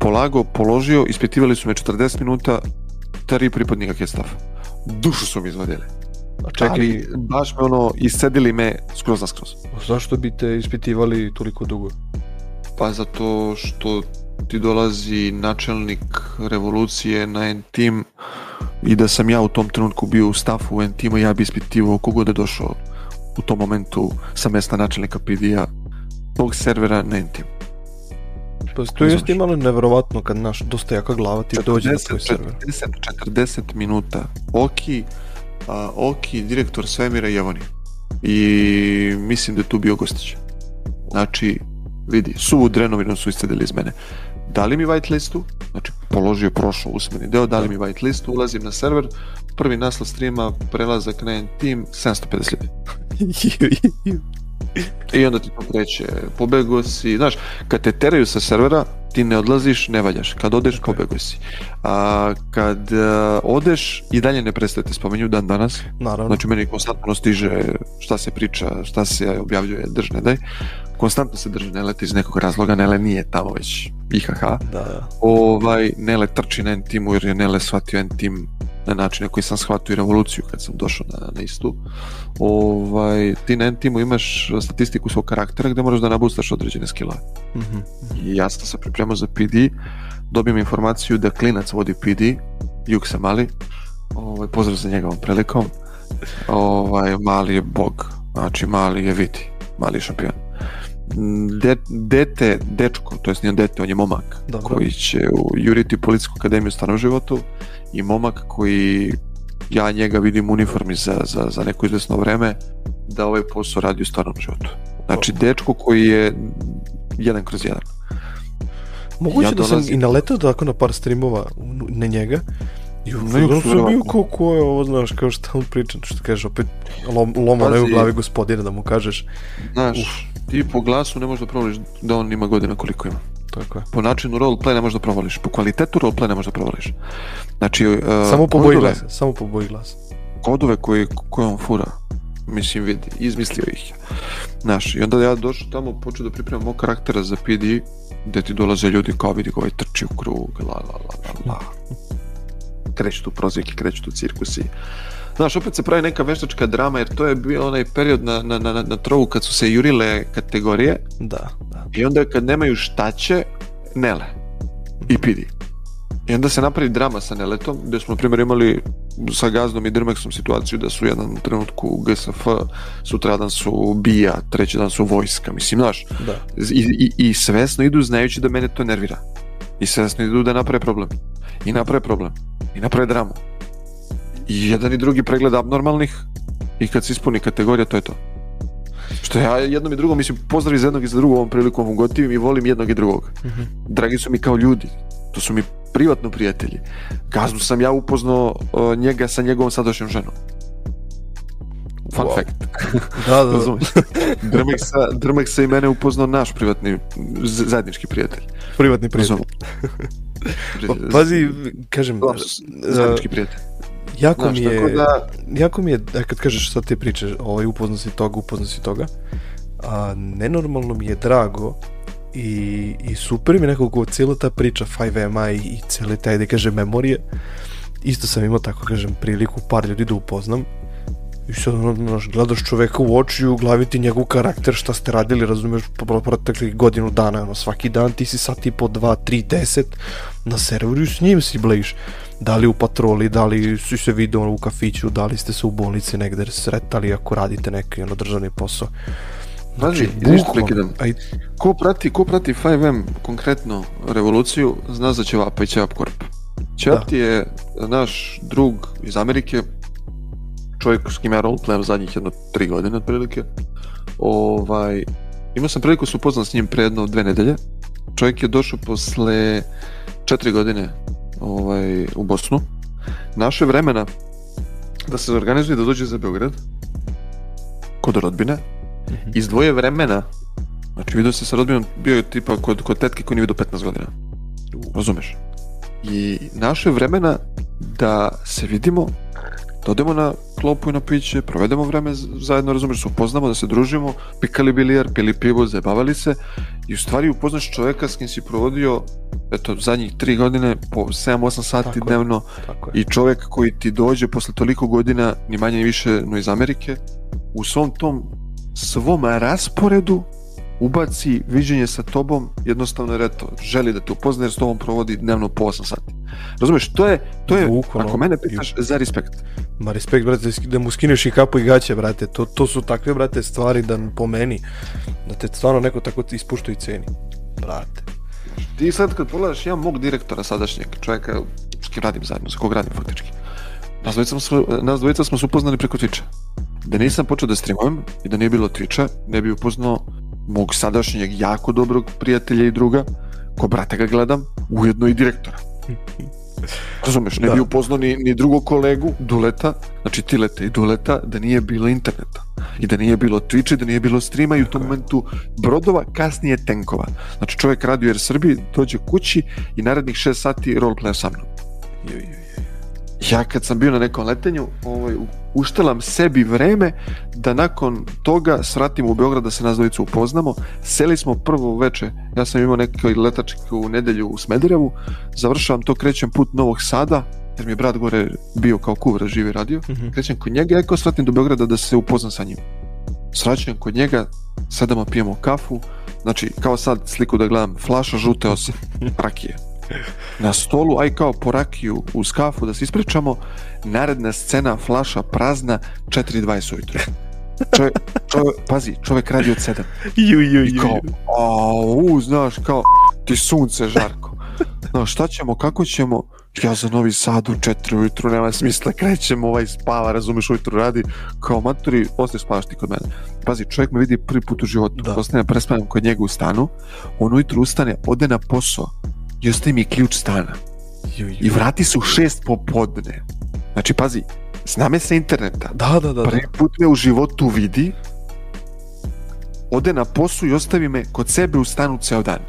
Polago, položio, ispitivali su me 40 minuta, tri pripadnika Hestaf. Dušu su mi izvadili. Čekaj, ali... baš me ono, iscedili me skroz na skroz. Zašto bi te ispitivali toliko dugo? Pa zato što ti dolazi načelnik revolucije na N-Team i da sam ja u tom trenutku bio u stafu n tima ja bi ispitivao kogod da je došao u tom momentu sa mesta načelnika PD-a tog servera na N-Team. Pa to je imalo nevjerovatno kad naš dosta jaka glava ti 40, dođe na tvoj server. 40, 40 minuta. Oki, a, Oki, direktor Svemira Jevoni. I mislim da je tu bio Gostić. Znači, vidi, su drenovinu su istedili iz mene. Dali mi white listu, znači položio prošao usmeni deo, dali da. mi white listu, ulazim na server, prvi naslov streama, prelazak na team, 750 ljudi. I onda ti to kreće, pobego si, znaš, kad te teraju sa servera, ti ne odlaziš, ne valjaš. Kad odeš, pobeguj si. A, kad a, e, odeš, i dalje ne prestajete da spomenju dan danas. Naravno. Znači, meni konstantno stiže šta se priča, šta se objavljuje, drž ne daj. Konstantno se drži Nele iz nekog razloga, Nele nije tamo već IHH. Da, da. Ovaj, Nele trči na N-timu jer je Nele shvatio N-tim na način na koji sam shvatio i revoluciju kad sam došao na, na istu. Ovaj, ti na N-timu imaš statistiku svog karaktera gde moraš da nabustaš određene skillove. Mm -hmm. I ja sam se pripremao spremao za PD, dobijem informaciju da klinac vodi PD, Juk Samali, ovaj, pozdrav za njegovom prilikom, ovaj, mali je bog, znači mali je viti, mali je šampion. Mm, de, dete, dečko, to jest nije dete, on je momak, Dobro. koji će u juriti policijsku akademiju stanom životu i momak koji ja njega vidim u uniformi za, za, za neko izvesno vreme da ovaj posao radi u stvarnom životu. Znači, dečko koji je jedan kroz jedan. Moguće ja da dolazim... sam i naletao tako na par streamova na njega. I uglavnom sam bio kao ko je ovo, znaš, kao šta on priča, što kažeš, opet lom, loma Pazi, u glavi gospodina da mu kažeš. Znaš, Uf. ti po glasu ne možeš da provališ da on ima godina koliko ima. Tako je. Po načinu roleplay ne možeš da provališ, po kvalitetu roleplay ne možeš da provališ. Znači, uh, samo po boji glasa, samo po boji glasa. Kodove koje, koje on fura, mislim vidi, izmislio ih je. Znaš, i onda ja došao tamo, počeo da pripremam mog karaktera za PD, gde ti dolaze ljudi kao vidi ovaj trči u krug, la la la la la. Kreću tu prozivke, kreću tu cirkusi. Znaš, opet se pravi neka veštačka drama, jer to je bio onaj period na, na, na, na trovu kad su se jurile kategorije. Da, da. I onda kad nemaju šta će, nele. I pidi. I onda se napravi drama sa Neletom, gdje smo na primjer imali sa Gazdom i Drmexom situaciju da su u trenutku u GSF, sutradan su BIA, treći dan su vojska, mislim, znaš. Da. I, i, I svesno idu znajući da mene to nervira. I svesno idu da naprave problem. I naprave problem. I naprave dramu. I jedan i drugi pregled abnormalnih i kad se ispuni kategorija, to je to. Što ja jednom i drugom, mislim, pozdrav iz jednog i za drugog ovom prilikom gotivim i volim jednog i drugog. Mm-hmm. Dragi su mi kao ljudi to su mi privatno prijatelji. Gazdu sam ja upoznao uh, njega sa njegovom sadašnjom ženom. Fun wow. fact. da, da. da. Drmek, sa, Drmek i mene upoznao naš privatni, zajednički prijatelj. Privatni prijatelj. Razum. Pa, pazi, kažem... E, zajednički prijatelj. Jako Znaš, mi je, tako da... jako mi je, e, kad kažeš sad te priče, ovaj, upoznao si toga, upoznao si toga, a nenormalno mi je drago i, i super mi nekako cijela ta priča 5 m i, i cijeli taj, da kažem, memorije. Isto sam imao, tako kažem, priliku par ljudi da upoznam. I sad ono, znaš, gledaš čoveka u oči i u glavi njegov karakter, šta ste radili, razumeš, proteklih godinu dana, ono, svaki dan ti si sat i po 2, 3, 10, na serveru s njim si blejiš. Da li u patroli, da li si se vidio ono, u kafiću, da li ste se u bolnici negde sretali ako radite neki ono, državni posao. Pazi, znači, Aj... ko prati, ko prati 5M konkretno revoluciju, zna za Ćevapa i Ćevap Korp. Ćevap da. je naš drug iz Amerike, čovjek s kim ja roleplayam zadnjih jedno tri godine otprilike. Ovaj, imao sam priliku da se upoznan s njim pre jedno dve nedelje. Čovjek je došao posle četiri godine ovaj, u Bosnu. Naše vremena da se organizuje da dođe za Beograd kod rodbine Mhm. izdvoje vremena. Znači vidio se sa rodbinom, bio je tipa kod, kod tetke koji nije vidio 15 godina. Razumeš? I naše vremena da se vidimo, da odemo na klopu i na piće, provedemo vreme zajedno, razumeš, se upoznamo, da se družimo, pikali bilijar, pili pivo, zabavali se i u stvari upoznaš čoveka s kim si provodio eto, zadnjih 3 godine po 7-8 sati tako dnevno je, tako je. i čovek koji ti dođe posle toliko godina, ni manje ni više, no iz Amerike, u svom tom svom rasporedu ubaci viđenje sa tobom, jednostavno jer eto, želi da te upozna jer s tobom provodi dnevno po 8 sati. Razumeš, to je, to je Bukvalno. ako mene pitaš, za respekt. Ma respekt, brate, da mu skineš i kapu i gaće, brate, to, to su takve, brate, stvari da po meni, da te stvarno neko tako ispušta i ceni, brate. Ti sad kad pogledaš, ja mog direktora sadašnjeg, čovjeka s kim radim zajedno, za kog radim faktički, nas dvojica smo, nas dvojica smo se upoznali preko Twitcha. Da nisam počeo da streamujem i da nije bilo Twitcha, ne bi upoznao mog sadašnjeg jako dobrog prijatelja i druga, ko brata ga gledam, ujedno i direktora. Razumeš, ne da. bi upoznao ni, ni drugog kolegu, Duleta, znači Tileta i Duleta, da nije bilo interneta i da nije bilo Twitcha da nije bilo streama i u tom momentu brodova, kasnije tenkova. Znači čovjek radio jer Srbiji, dođe kući i narednih 6 sati roleplaya sa mnom. Ja kad sam bio na nekom letenju, ovaj, u uštelam sebi vreme da nakon toga sratim u Beograd da se nas dvojicu upoznamo. Seli smo prvo veče, ja sam imao neki letački u nedelju u Smederevu, završavam to, krećem put Novog Sada, jer mi je brat gore bio kao kuvra živi radio, mm -hmm. krećem kod njega, eko sratim do Beograda da se upoznam sa njim. Sraćam kod njega, sedamo pijemo kafu, znači kao sad sliku da gledam, flaša žute ose, rakije na stolu, aj kao po rakiju uz kafu da se ispričamo, naredna scena, flaša prazna, 4.20 ujutro. Čovjek, čovjek, pazi, čovek radi od 7. Ju, ju, ju. I kao, au, znaš, kao, ti sunce žarko. No, šta ćemo, kako ćemo, ja za Novi Sad u 4 ujutru, nema smisla, krećemo, ovaj spava, razumeš, ujutru radi, kao maturi, ostaje spavaš ti kod mene. Pazi, čovjek me vidi prvi put u životu, da. ostane, prespavam kod njega u stanu, on ujutru ustane, ode na posao, i ostaje mi ključ stana. I vrati se u šest popodne. Znači, pazi, zname sa interneta. Da, da, da, da. Prvi put me u životu vidi, ode na poslu i ostavi me kod sebe u stanu ceo dan.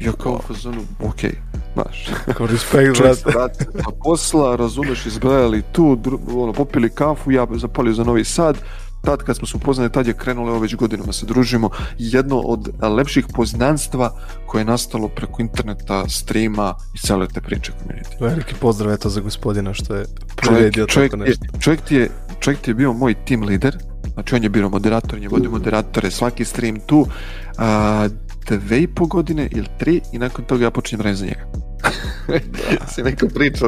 Ja kao u fazonu, okej, znaš. Kao respekt, brate. posla, razumeš, izbrajali tu, ono, popili kafu, ja zapalio za Novi Sad, tad kad smo se upoznali, tad je krenulo, evo već godinama se družimo, jedno od lepših poznanstva koje je nastalo preko interneta, streama i cele te priče community. Veliki pozdrav eto za gospodina što je priredio čovjek, tako nešto. čovjek, ti je, čovjek ti je bio moj team leader, znači on je bio moderator, on je vodio moderatore, svaki stream tu, a, dve i po godine ili tri i nakon toga ja počinjem raditi za njega. da. si neko priča.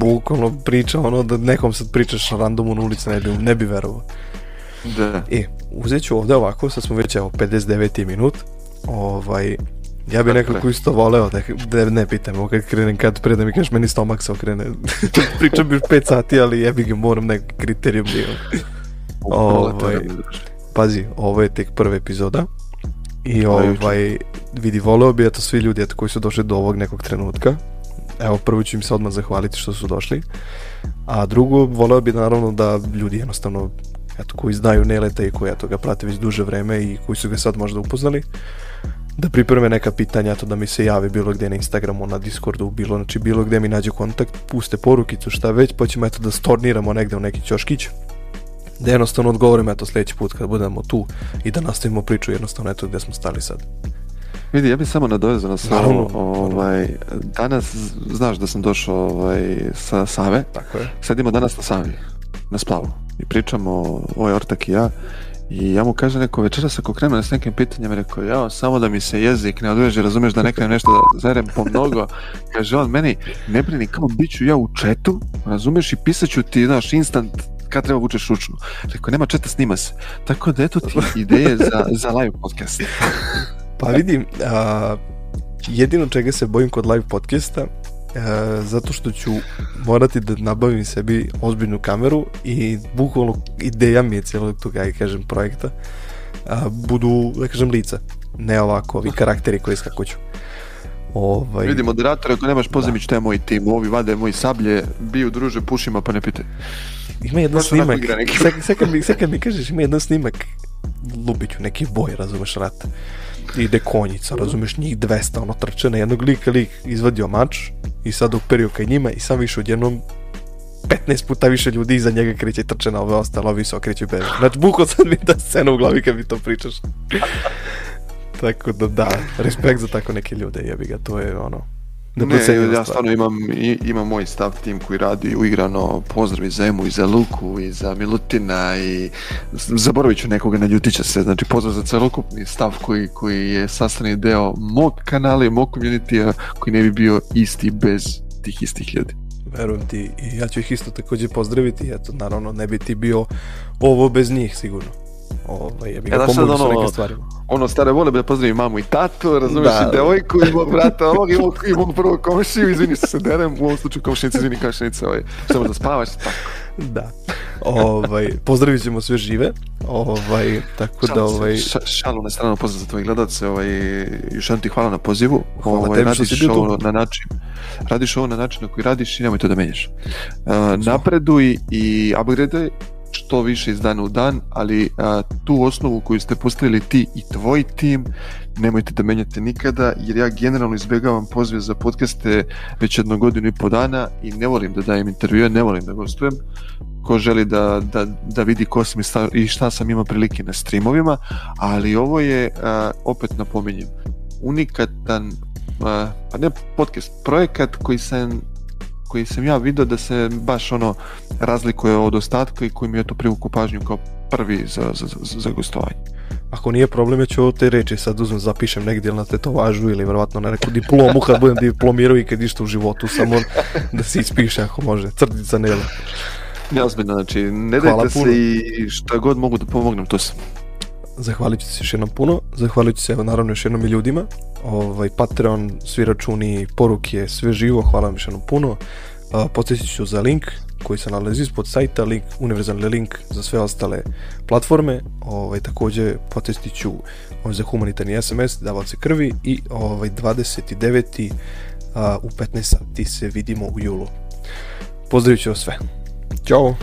Bukvalno priča ono da nekom sad pričaš randomu na ulici, ne bi, ne bi verovao. Da. E, uzet ću ovdje ovako, sad smo već evo 59. minut. Ovaj, ja bi dakle. nekako isto voleo da, da ne pitam, ovo kad krenem kad pre da mi kažeš meni stomak se okrene. Pričam bi 5 sati, ali jebi ga moram neki kriterijum bio. Da ovaj, pazi, ovo je tek prva epizoda. I ovaj, vidi, voleo bi, eto, svi ljudi eto, koji su došli do ovog nekog trenutka. Evo, prvo ću im se odmah zahvaliti što su došli. A drugo, voleo bi naravno da ljudi jednostavno eto, koji znaju Neleta i koji eto, ga prate već duže vreme i koji su ga sad možda upoznali da pripreme neka pitanja, to da mi se jave bilo gde na Instagramu, na Discordu, bilo, znači bilo gde mi nađe kontakt, puste porukicu, šta već, pa ćemo eto da storniramo negde u neki ćoškić, da jednostavno odgovorimo eto sledeći put kad budemo tu i da nastavimo priču jednostavno eto gde smo stali sad. Vidi, ja bih samo nadovezao na sve Ovaj, danas, znaš da sam došao ovaj, sa Save. Tako je. Sedimo danas na Savi na splavu i pričamo, ovaj ortak i ja, i ja mu kažem, neko večeras sa krenem s nekim pitanjem, rekao, ja, samo da mi se jezik ne odveže, razumeš da ne nešto da zarem po mnogo. Kaže on, meni, ne brini, kao bit ja u četu, razumeš, i pisat ti, znaš, instant kad treba vučeš ručno. Rekao, nema četa, snima se. Tako da, eto ti ideje za, za live podcast. pa vidim, a, jedino čega se bojim kod live podcasta e, zato što ću morati da nabavim sebi ozbiljnu kameru i bukvalno ideja mi je cijelog toga, ja kažem, projekta, a, budu, da kažem, lica, ne ovako, ovi karakteri koji iskakuću. Ovaj... Vidi moderator, ako nemaš pozemić, da. te moj tim, ovi vade moji sablje, biju druže pušima, pa ne pitaj. Ima jedan Možda snimak, sve kad mi, mi kažeš, ima jedan snimak, Lubiću neki boj, razumeš, rata ide konjica, razumeš, njih 200, ono trče na jednog lika, lik izvadio mač i sad uperio kaj njima i sam više odjednom 15 puta više ljudi iza njega kreće i trče na ove ostalo, ovi se okreću bez. Znači, buko sad mi da scena u glavi kad mi to pričaš. Tako da da, respekt za tako neke ljude, jebi ga, to je ono, da ne, ja stvarno imam, imam moj stav tim koji radi uigrano, pozdrav i za Emu i za Luku i za Milutina i zaboravit ću nekoga, naljutića se, znači pozdrav za celokupni stav koji, koji je sastavni deo mog kanala i mog community koji ne bi bio isti bez tih istih ljudi. Verujem ti i ja ću ih isto takođe pozdraviti, eto naravno ne bi ti bio ovo bez njih sigurno. Ovaj, ja bih ga ja, pomogao sa nekim Ono, stare vole da pozdravim mamu i tatu, razumiješ da. i da. devojku, i mog brata ovog, i mog, i mog prvog komšiju, izvini što se derem, u ovom slučaju komšinica, izvini komšinica, ovaj, što možda spavaš, tako. Da. Ovaj, pozdravit ćemo sve žive, ovaj, tako šalu, da... Ovaj... Ša, šalu na stranu, pozdrav za tvoje gledalce, ovaj, još jedan ti hvala na pozivu. Hvala ovaj, tebi što si ovo na način, radiš ovo na način na koji radiš i nemoj to da menjaš. Uh, napreduj i upgradeaj što više iz dana u dan, ali a, tu osnovu koju ste postavili ti i tvoj tim nemojte da menjate nikada, jer ja generalno izbjegavam pozive za podcaste već jedno godinu i po dana i ne volim da dajem intervjue, ne volim da gostujem. Ko želi da, da, da vidi ko sam i šta sam imao prilike na streamovima, ali ovo je, a, opet napominjem, unikatan, a, pa ne podcast, projekat koji sam koji sam ja video da se baš ono razlikuje od ostatka i koji mi je to privukao pažnju kao prvi za, za, za, za gostovanje. Ako nije problem, ja ću te reči sad uzmem, zapišem negdje na tetovažu ili verovatno na neku diplomu kad budem diplomirao i kad išta u životu, samo da se ispiše ako može, crtica nela. Neozbiljno, znači, ne Hvala dajte puno. se i šta god mogu da pomognem, to sam zahvalit ću se još jednom puno, zahvalit ću se evo naravno još jednom i ljudima, ovaj, Patreon, svi računi, poruke, sve živo, hvala vam još jednom puno, podsjetit ću za link koji se nalazi ispod sajta, link, univerzalni link za sve ostale platforme, ovaj, takođe podsjetit ću ovaj, za humanitarni SMS, davalce krvi i ovaj, 29. A, u 15 sati se vidimo u julu. Pozdravit ću vas sve. Ćao!